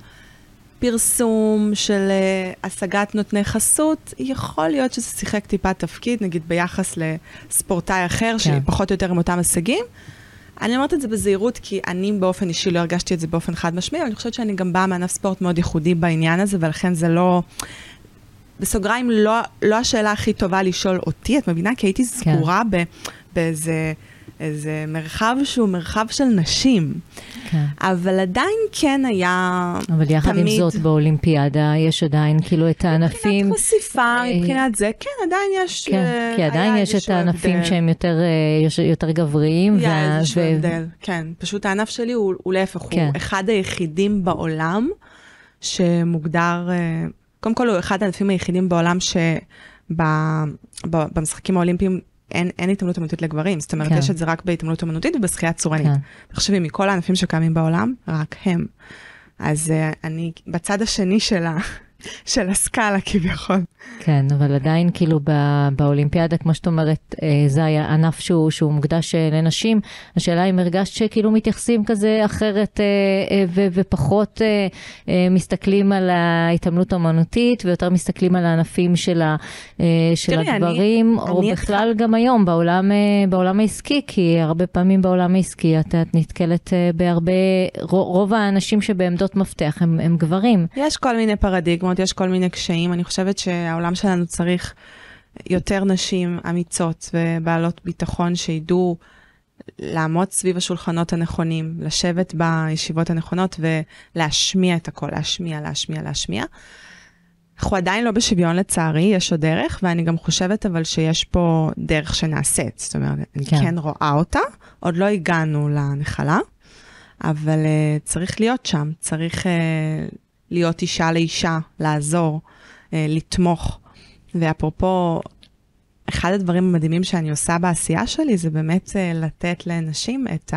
פרסום, של uh, השגת נותני חסות, יכול להיות שזה שיחק טיפה תפקיד, נגיד ביחס לספורטאי אחר, כן. שפחות או יותר עם אותם הישגים. אני אומרת את זה בזהירות, כי אני באופן אישי לא הרגשתי את זה באופן חד משמעי, אבל אני חושבת שאני גם באה מענף ספורט מאוד ייחודי בעניין הזה, ולכן זה לא... בסוגריים, לא, לא השאלה הכי טובה לשאול אותי, את מבינה? כי הייתי כן. סגורה כן. באיזה... איזה מרחב שהוא מרחב של נשים. כן. אבל עדיין כן היה אבל יחד תמיד... עם זאת, באולימפיאדה יש עדיין כאילו את הענפים... מבחינת חשיפה, אה, מבחינת זה, כן, עדיין יש... כן, אה, כי עדיין יש את הענפים הבדל. שהם יותר, אה, יותר גבריים. היה וה... איזשהו ו... הבדל, כן. פשוט הענף שלי הוא, הוא להפך, כן. הוא אחד היחידים בעולם שמוגדר... קודם כל, הוא אחד הענפים היחידים בעולם שבמשחקים האולימפיים אין, אין התעמלות אמנותית לגברים, זאת אומרת, כן. יש את זה רק בהתעמלות אמנותית ובשחייה צורנית. כן. תחשבי, מכל הענפים שקיימים בעולם, רק הם. אז uh, אני בצד השני של של הסקאלה כביכול. כן, אבל עדיין כאילו בא, באולימפיאדה, כמו שאת אומרת, אה, זה היה ענף שהוא, שהוא מוקדש אה, לנשים. השאלה אם הרגשת שכאילו מתייחסים כזה אחרת אה, ו, ופחות מסתכלים על ההתעמלות האמנותית ויותר מסתכלים על הענפים של, ה, של תראי, הדברים, אני, או אני בכלל את... גם היום בעולם, בעולם העסקי, כי הרבה פעמים בעולם העסקי את, את נתקלת בהרבה, רוב האנשים שבעמדות מפתח הם, הם גברים. יש כל מיני פרדיגמות, יש כל מיני קשיים. אני חושבת שהעולם שלנו צריך יותר נשים אמיצות ובעלות ביטחון שידעו לעמוד סביב השולחנות הנכונים, לשבת בישיבות הנכונות ולהשמיע את הכל, להשמיע, להשמיע, להשמיע. אנחנו עדיין לא בשוויון לצערי, יש עוד דרך, ואני גם חושבת אבל שיש פה דרך שנעשית. זאת אומרת, אני כן, כן רואה אותה, עוד לא הגענו לנחלה, אבל uh, צריך להיות שם, צריך uh, להיות אישה לאישה, לעזור, אה, לתמוך. ואפרופו, אחד הדברים המדהימים שאני עושה בעשייה שלי זה באמת אה, לתת לנשים את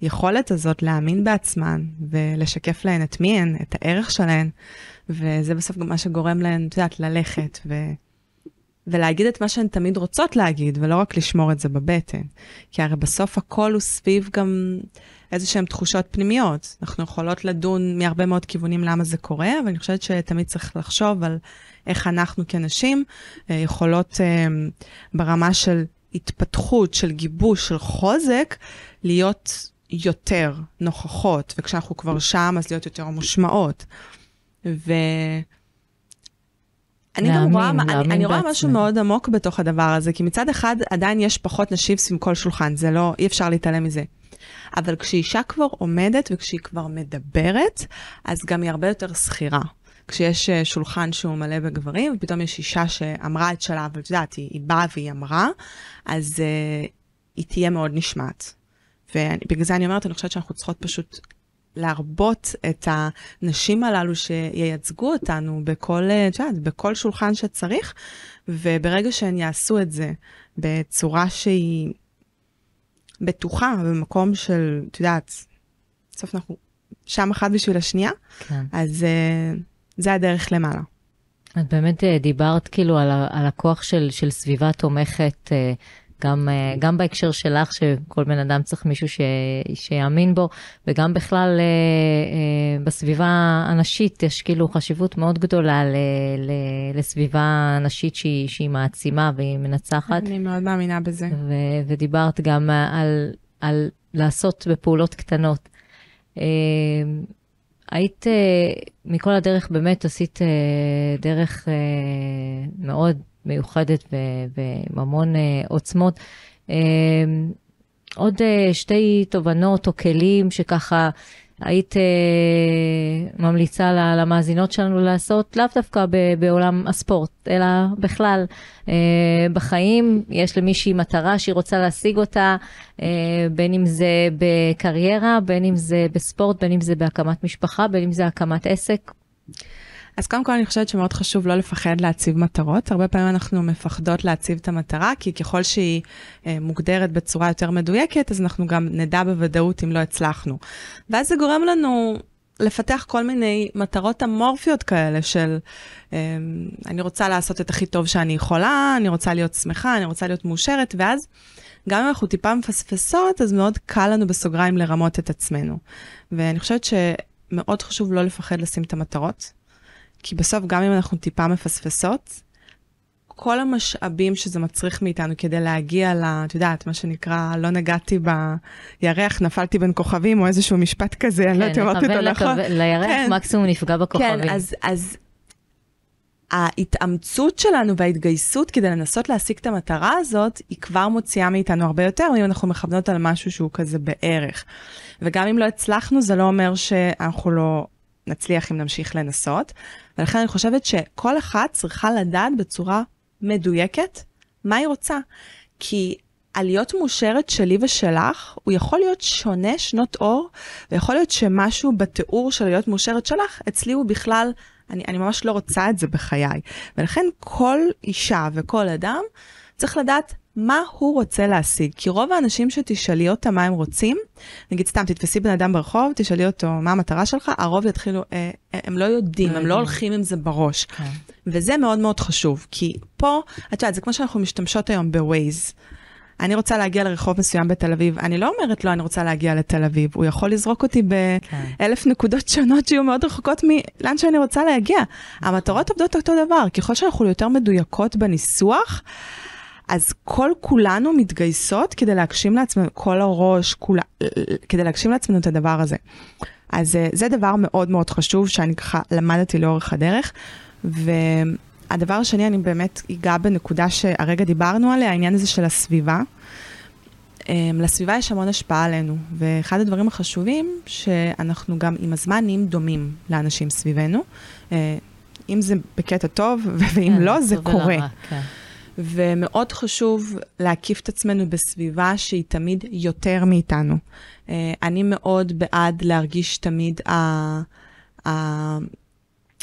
היכולת הזאת להאמין בעצמן ולשקף להן את מי הן, את הערך שלהן, וזה בסוף גם מה שגורם להן, את יודעת, ללכת ו... ולהגיד את מה שהן תמיד רוצות להגיד, ולא רק לשמור את זה בבטן. כי הרי בסוף הכל הוא סביב גם איזה שהן תחושות פנימיות. אנחנו יכולות לדון מהרבה מאוד כיוונים למה זה קורה, אבל אני חושבת שתמיד צריך לחשוב על איך אנחנו כנשים אה, יכולות אה, ברמה של התפתחות, של גיבוש, של חוזק, להיות יותר נוכחות, וכשאנחנו כבר שם, אז להיות יותר מושמעות. ו... אני להאמין, גם רואה, אני, אני רואה משהו מאוד עמוק בתוך הדבר הזה, כי מצד אחד עדיין יש פחות נשים סביב כל שולחן, זה לא, אי אפשר להתעלם מזה. אבל כשאישה כבר עומדת וכשהיא כבר מדברת, אז גם היא הרבה יותר שכירה. כשיש אה, שולחן שהוא מלא בגברים, ופתאום יש אישה שאמרה את שלה, אבל את יודעת, היא, היא באה והיא אמרה, אז uh, היא תהיה מאוד נשמעת. ובגלל זה אני אומרת, אני חושבת שאנחנו צריכות פשוט להרבות את הנשים הללו שייצגו אותנו בכל, אה, את יודעת, בכל שולחן שצריך, וברגע שהן יעשו את זה בצורה שהיא בטוחה, במקום של, את יודעת, בסוף אנחנו שם אחת בשביל השנייה, כן. אז uh, זה הדרך למעלה. את באמת uh, דיברת כאילו על, על הכוח של, של סביבה תומכת. גם, אה, גם בהקשר שלך, שכל בן אדם צריך מישהו ש, שיאמין בו, וגם בכלל אה, אה, בסביבה הנשית יש כאילו חשיבות מאוד גדולה ל, ל, לסביבה נשית שהיא, שהיא מעצימה והיא מנצחת. אני מאוד מאמינה בזה. ו, ודיברת גם על, על לעשות בפעולות קטנות. היית, מכל הדרך באמת עשית דרך מאוד מיוחדת המון uh, עוצמות. Uh, עוד uh, שתי תובנות או כלים שככה היית ממליצה למאזינות שלנו לעשות, לאו דווקא בעולם הספורט, אלא בכלל בחיים. יש למישהי מטרה שהיא רוצה להשיג אותה, בין אם זה בקריירה, בין אם זה בספורט, בין אם זה בהקמת משפחה, בין אם זה הקמת עסק. אז קודם כל אני חושבת שמאוד חשוב לא לפחד להציב מטרות. הרבה פעמים אנחנו מפחדות להציב את המטרה, כי ככל שהיא אה, מוגדרת בצורה יותר מדויקת, אז אנחנו גם נדע בוודאות אם לא הצלחנו. ואז זה גורם לנו לפתח כל מיני מטרות אמורפיות כאלה של אה, אני רוצה לעשות את הכי טוב שאני יכולה, אני רוצה להיות שמחה, אני רוצה להיות מאושרת, ואז גם אם אנחנו טיפה מפספסות, אז מאוד קל לנו בסוגריים לרמות את עצמנו. ואני חושבת שמאוד חשוב לא לפחד לשים את המטרות. כי בסוף, גם אם אנחנו טיפה מפספסות, כל המשאבים שזה מצריך מאיתנו כדי להגיע ל... את יודעת, מה שנקרא, לא נגעתי בירח, נפלתי בין כוכבים, או איזשהו משפט כזה, כן, אני לא יודעת אם אמרתי אותו נכון. לירח כן, מקסימום נפגע בכוכבים. כן, אז, אז ההתאמצות שלנו וההתגייסות כדי לנסות להשיג את המטרה הזאת, היא כבר מוציאה מאיתנו הרבה יותר, אם אנחנו מכוונות על משהו שהוא כזה בערך. וגם אם לא הצלחנו, זה לא אומר שאנחנו לא נצליח אם נמשיך לנסות. ולכן אני חושבת שכל אחת צריכה לדעת בצורה מדויקת מה היא רוצה. כי הלהיות מאושרת שלי ושלך, הוא יכול להיות שונה שנות אור, ויכול להיות שמשהו בתיאור של להיות מאושרת שלך, אצלי הוא בכלל, אני, אני ממש לא רוצה את זה בחיי. ולכן כל אישה וכל אדם צריך לדעת מה הוא רוצה להשיג. כי רוב האנשים שתשאלי אותם מה הם רוצים, נגיד סתם, תתפסי בן אדם ברחוב, תשאלי אותו מה המטרה שלך, הרוב יתחילו, אה, אה הם לא יודעים, הם לא הולכים עם זה בראש. כן. וזה מאוד מאוד חשוב, כי פה, את יודעת, זה כמו שאנחנו משתמשות היום בווייז. אני רוצה להגיע לרחוב מסוים בתל אביב, אני לא אומרת לו, לא, אני רוצה להגיע לתל אביב. הוא יכול לזרוק אותי באלף כן. נקודות שונות שיהיו מאוד רחוקות מלאן שאני רוצה להגיע. המטרות עובדות אותו דבר, ככל שאנחנו יותר מדויקות בניסוח, אז כל כולנו מתגייסות כדי להגשים לעצמנו, כל הראש, כולה, כדי להגשים לעצמנו את הדבר הזה. אז אה, זה דבר מאוד מאוד חשוב שאני ככה למדתי לאורך הדרך. והדבר השני, אני באמת אגע בנקודה שהרגע דיברנו עליה, העניין הזה של הסביבה. אמ, לסביבה יש המון השפעה עלינו, ואחד הדברים החשובים, שאנחנו גם עם הזמן נהיים דומים לאנשים סביבנו. אה, אם זה בקטע טוב, [laughs] ואם כן, לא, זה קורה. לרע, כן. ומאוד חשוב להקיף את עצמנו בסביבה שהיא תמיד יותר מאיתנו. אה, אני מאוד בעד להרגיש תמיד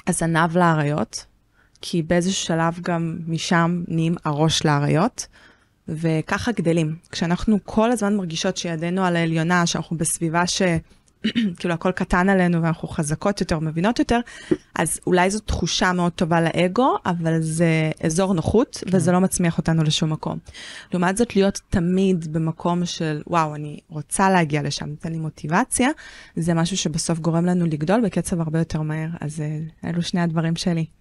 הזנב לאריות, כי באיזשהו שלב גם משם נהיים הראש לאריות, וככה גדלים. כשאנחנו כל הזמן מרגישות שידנו על העליונה, שאנחנו בסביבה ש... [clears throat] כאילו הכל קטן עלינו ואנחנו חזקות יותר, מבינות יותר, אז אולי זו תחושה מאוד טובה לאגו, אבל זה אזור נוחות, כן. וזה לא מצמיח אותנו לשום מקום. לעומת זאת, להיות תמיד במקום של, וואו, אני רוצה להגיע לשם, נותן לי מוטיבציה, זה משהו שבסוף גורם לנו לגדול בקצב הרבה יותר מהר. אז אה, אלו שני הדברים שלי.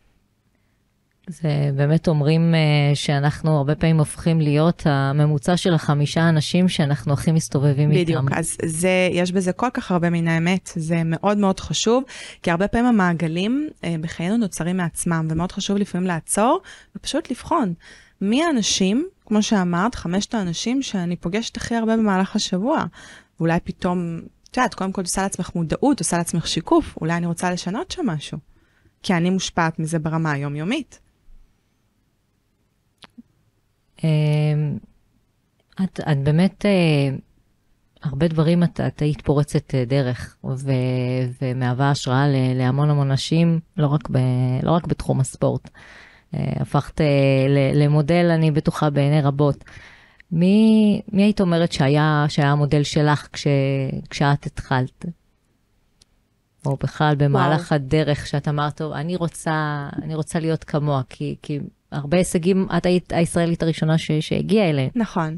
זה באמת אומרים uh, שאנחנו הרבה פעמים הופכים להיות הממוצע של החמישה אנשים שאנחנו הכי מסתובבים בדיוק, איתם. בדיוק, אז זה, יש בזה כל כך הרבה מן האמת, זה מאוד מאוד חשוב, כי הרבה פעמים המעגלים uh, בחיינו נוצרים מעצמם, ומאוד חשוב לפעמים לעצור ופשוט לבחון מי האנשים, כמו שאמרת, חמשת האנשים שאני פוגשת הכי הרבה במהלך השבוע. ואולי פתאום, את יודעת, קודם כל עושה לעצמך מודעות, עושה לעצמך שיקוף, אולי אני רוצה לשנות שם משהו. כי אני מושפעת מזה ברמה היומיומית. אמ, את, את באמת, אה, הרבה דברים את, את היית פורצת אה, דרך ו, ומהווה השראה להמון המון נשים, לא רק, ב, לא רק בתחום הספורט. אה, הפכת למודל, אני בטוחה, בעיני רבות. מי, מי היית אומרת שהיה, שהיה המודל שלך כש, כשאת התחלת? או בכלל במהלך וואו. הדרך שאת אמרת, טוב, אני רוצה, אני רוצה להיות כמוה, כי, כי הרבה הישגים, את היית הישראלית הראשונה ש, שהגיעה אליהם. נכון.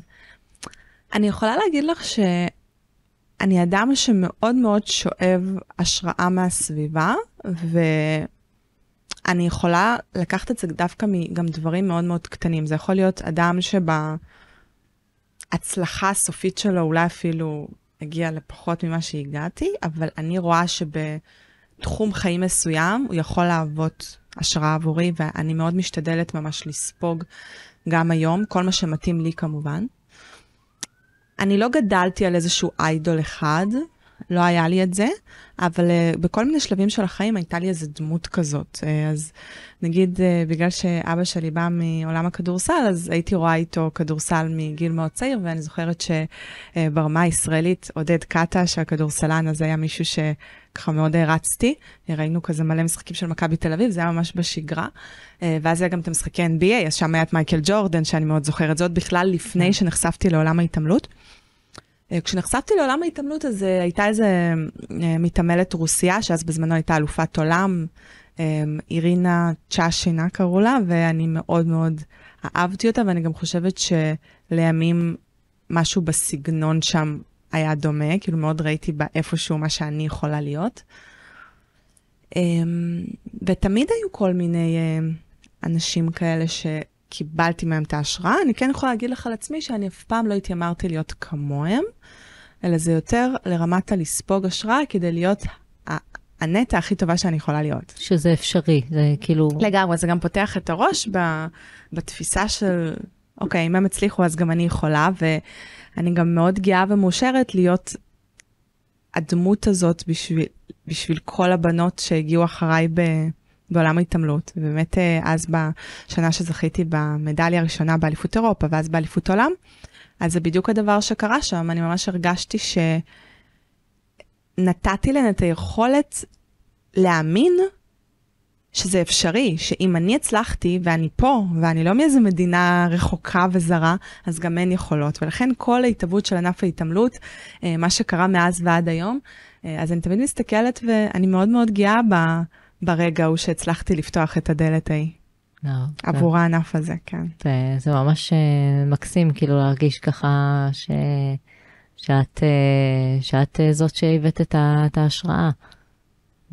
אני יכולה להגיד לך שאני אדם שמאוד מאוד שואב השראה מהסביבה, ואני יכולה לקחת את זה דווקא מגם דברים מאוד מאוד קטנים. זה יכול להיות אדם שבהצלחה הסופית שלו אולי אפילו הגיע לפחות ממה שהגעתי, אבל אני רואה שבתחום חיים מסוים הוא יכול להוות השראה עבורי, ואני מאוד משתדלת ממש לספוג גם היום, כל מה שמתאים לי כמובן. אני לא גדלתי על איזשהו איידול אחד, לא היה לי את זה, אבל uh, בכל מיני שלבים של החיים הייתה לי איזו דמות כזאת. Uh, אז נגיד, uh, בגלל שאבא שלי בא מעולם הכדורסל, אז הייתי רואה איתו כדורסל מגיל מאוד צעיר, ואני זוכרת שברמה הישראלית, עודד קאטה, שהכדורסלן, אז היה מישהו שככה מאוד הרצתי. ראינו כזה מלא משחקים של מכבי תל אביב, זה היה ממש בשגרה. ואז היה גם את המשחקי NBA, אז שם היה את מייקל ג'ורדן, שאני מאוד זוכרת. זאת בכלל לפני כן. שנחשפתי לעולם ההתעמלות. אה, כשנחשפתי לעולם ההתעמלות, אז אה, הייתה איזה אה, מתעמלת רוסיה, שאז בזמנו הייתה אלופת עולם, אירינה צ'אשינה קראו לה, ואני מאוד מאוד אהבתי אותה, ואני גם חושבת שלימים משהו בסגנון שם היה דומה, כאילו מאוד ראיתי בה איפשהו מה שאני יכולה להיות. ותמיד היו כל מיני אנשים כאלה ש... קיבלתי מהם את ההשראה, אני כן יכולה להגיד לך על עצמי שאני אף פעם לא התיימרתי להיות כמוהם, אלא זה יותר לרמת הלספוג השראה כדי להיות הנטע הכי טובה שאני יכולה להיות. שזה אפשרי, זה כאילו... לגמרי, זה גם פותח את הראש ב, בתפיסה של, אוקיי, אם הם הצליחו אז גם אני יכולה, ואני גם מאוד גאה ומאושרת להיות הדמות הזאת בשביל, בשביל כל הבנות שהגיעו אחריי ב... בעולם ההתעמלות, ובאמת אה, אז בשנה שזכיתי במדליה הראשונה באליפות אירופה ואז באליפות עולם, אז זה בדיוק הדבר שקרה שם, אני ממש הרגשתי שנתתי להן את היכולת להאמין שזה אפשרי, שאם אני הצלחתי ואני פה, ואני לא מאיזו מדינה רחוקה וזרה, אז גם הן יכולות. ולכן כל ההתהוות של ענף ההתעמלות, אה, מה שקרה מאז ועד היום, אה, אז אני תמיד מסתכלת ואני מאוד מאוד גאה ברגע ההוא שהצלחתי לפתוח את הדלת ההיא. לא, עבור הענף הזה, כן. זה, זה ממש אה, מקסים, כאילו להרגיש ככה ש, שאת, אה, שאת אה, זאת שהבאת את, ההשראה.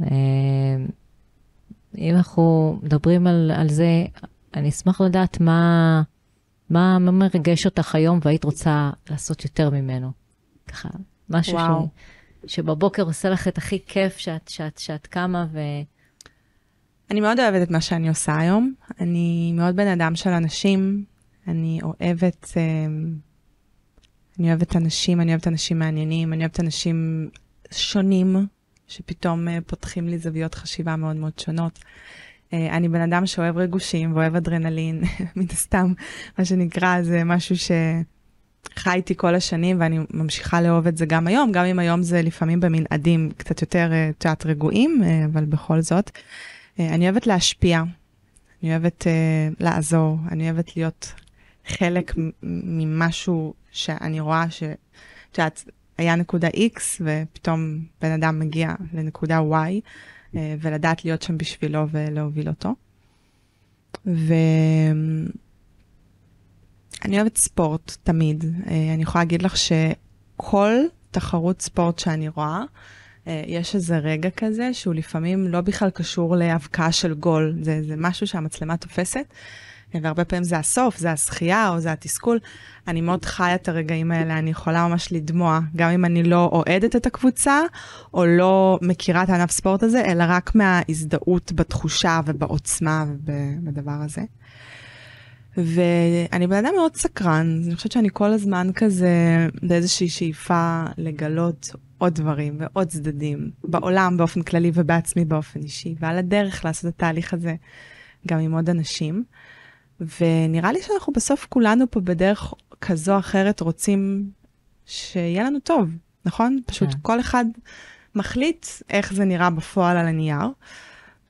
אה, אם אנחנו מדברים על, על זה, אני אשמח לדעת מה, מה, מה מרגש אותך היום והיית רוצה לעשות יותר ממנו. ככה, משהו וואו. ש, שבבוקר עושה לך את הכי כיף שאת, שאת, שאת קמה ו... אני מאוד אוהבת את מה שאני עושה היום. אני מאוד בן אדם של אנשים. אני אוהבת, אמ, אני אוהבת אנשים, אני אוהבת אנשים מעניינים, אני אוהבת אנשים שונים, שפתאום אה, פותחים לי זוויות חשיבה מאוד מאוד שונות. אה, אני בן אדם שאוהב ריגושים ואוהב אדרנלין, [laughs] מן הסתם, מה שנקרא, זה משהו שחי איתי כל השנים ואני ממשיכה לאהוב את זה גם היום, גם אם היום זה לפעמים במנעדים קצת יותר, אה, את רגועים, אה, אבל בכל זאת. אה, אני אוהבת להשפיע, אני אוהבת uh, לעזור, אני אוהבת להיות חלק ממשהו שאני רואה ש... את יודעת, היה נקודה X ופתאום בן אדם מגיע לנקודה Y, uh, ולדעת להיות שם בשבילו ולהוביל אותו. ואני אוהבת ספורט תמיד. אני יכולה להגיד לך שכל תחרות ספורט שאני רואה, אה, יש איזה רגע כזה שהוא לפעמים לא בכלל קשור להבקעה של גול, זה, זה משהו שהמצלמה תופסת, אה, והרבה פעמים זה הסוף, זה הזכייה או זה התסכול. אני מאוד חיה את הרגעים האלה, אני יכולה ממש לדמוע, גם אם אני לא אוהדת את הקבוצה, או לא מכירה את הענף ספורט הזה, אלא רק מההזדהות בתחושה ובעוצמה ובדבר הזה. ואני בן אדם מאוד סקרן, אני חושבת שאני כל הזמן כזה באיזושהי שאיפה לגלות עוד דברים ועוד צדדים, בעולם באופן כללי ובעצמי באופן אישי, ועל הדרך לעשות את התהליך הזה גם עם עוד אנשים. ונראה לי שאנחנו בסוף כולנו פה בדרך כזו או אחרת רוצים שיהיה לנו טוב, נכון? פשוט כן. כל אחד מחליט איך זה נראה בפועל על הנייר.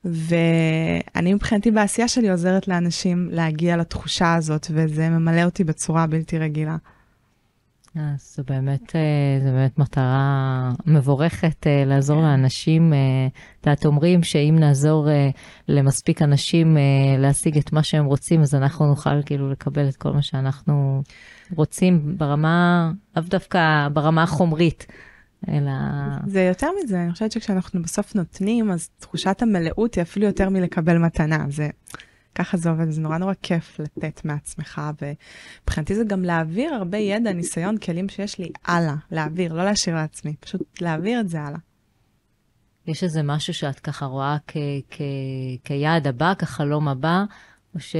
ואני מבחינתי בעשייה שלי עוזרת לאנשים להגיע לתחושה הזאת, וזה ממלא אותי בצורה בלתי רגילה. אה, זו באמת, אה, זו באמת מטרה מבורכת אה, לעזור לאנשים. אה, את יודעת, אומרים שאם נעזור אה, למספיק אנשים אה, להשיג את מה שהם רוצים, אז אנחנו נוכל כאילו לקבל את כל מה שאנחנו רוצים ברמה, לאו דווקא ברמה החומרית, אלא... זה יותר מזה, אני חושבת שכשאנחנו בסוף נותנים, אז תחושת המלאות היא אפילו יותר מלקבל מתנה. זה, ככה זה עובד, זה נורא נורא כיף לתת מעצמך, ומבחינתי זה גם להעביר הרבה ידע, ניסיון, כלים שיש לי הלאה, להעביר, לא להשאיר לעצמי, פשוט להעביר את זה הלאה. יש איזה משהו שאת ככה רואה כ- כ- כיעד הבא, כחלום הבא, או ש-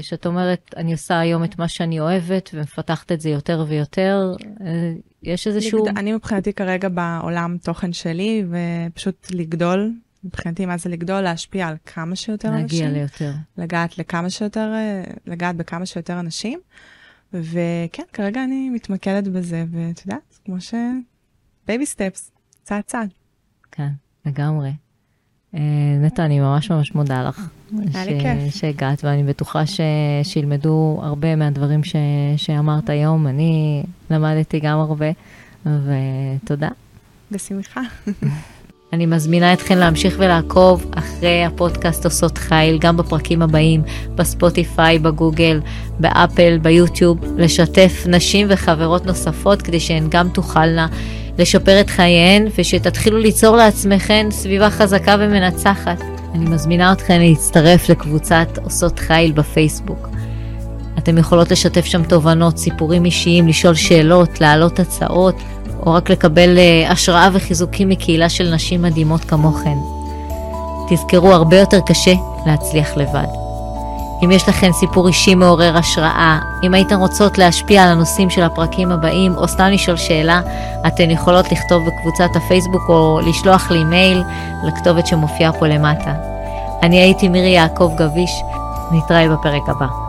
שאת אומרת, אני עושה היום את מה שאני אוהבת ומפתחת את זה יותר ויותר? אה, יש איזשהו... לגד... אני מבחינתי כרגע בעולם תוכן שלי, ופשוט לגדול, מבחינתי מה זה לגדול? להשפיע על כמה שיותר להגיע אנשים. ליותר. לגעת לכמה שיותר, אה, לגעת בכמה שיותר אנשים. וכן, כרגע אני מתמקדת בזה, ואת יודעת, כמו ש... בייבי סטפס, צעד צעד. כן, לגמרי. אה, נטע, אני ממש ממש מודה לך. היה לי כיף. שהגעת, ואני בטוחה ש... שילמדו הרבה מהדברים ש... שאמרת היום. אני למדתי גם הרבה, ותודה. בשמחה. [laughs] אני מזמינה אתכן להמשיך ולעקוב אחרי הפודקאסט עושות חיל, גם בפרקים הבאים, בספוטיפיי, בגוגל, באפל, ביוטיוב, לשתף נשים וחברות נוספות כדי שהן גם תוכלנה לשפר את חייהן ושתתחילו ליצור לעצמכן סביבה חזקה ומנצחת. אני מזמינה אתכן להצטרף לקבוצת עושות חיל בפייסבוק. אתם יכולות לשתף שם תובנות, סיפורים אישיים, לשאול שאלות, להעלות הצעות, או רק לקבל אה, השראה וחיזוקים מקהילה של נשים מדהימות כמוכן. תזכרו, הרבה יותר קשה להצליח לבד. אם יש לכן סיפור אישי מעורר השראה, אם הייתן רוצות להשפיע על הנושאים של הפרקים הבאים, או סתם לשאול שאלה, אתן יכולות לכתוב בקבוצת הפייסבוק או לשלוח לי מייל לכתובת שמופיעה פה למטה. אני הייתי מירי יעקב גביש, נתראה בפרק הבא.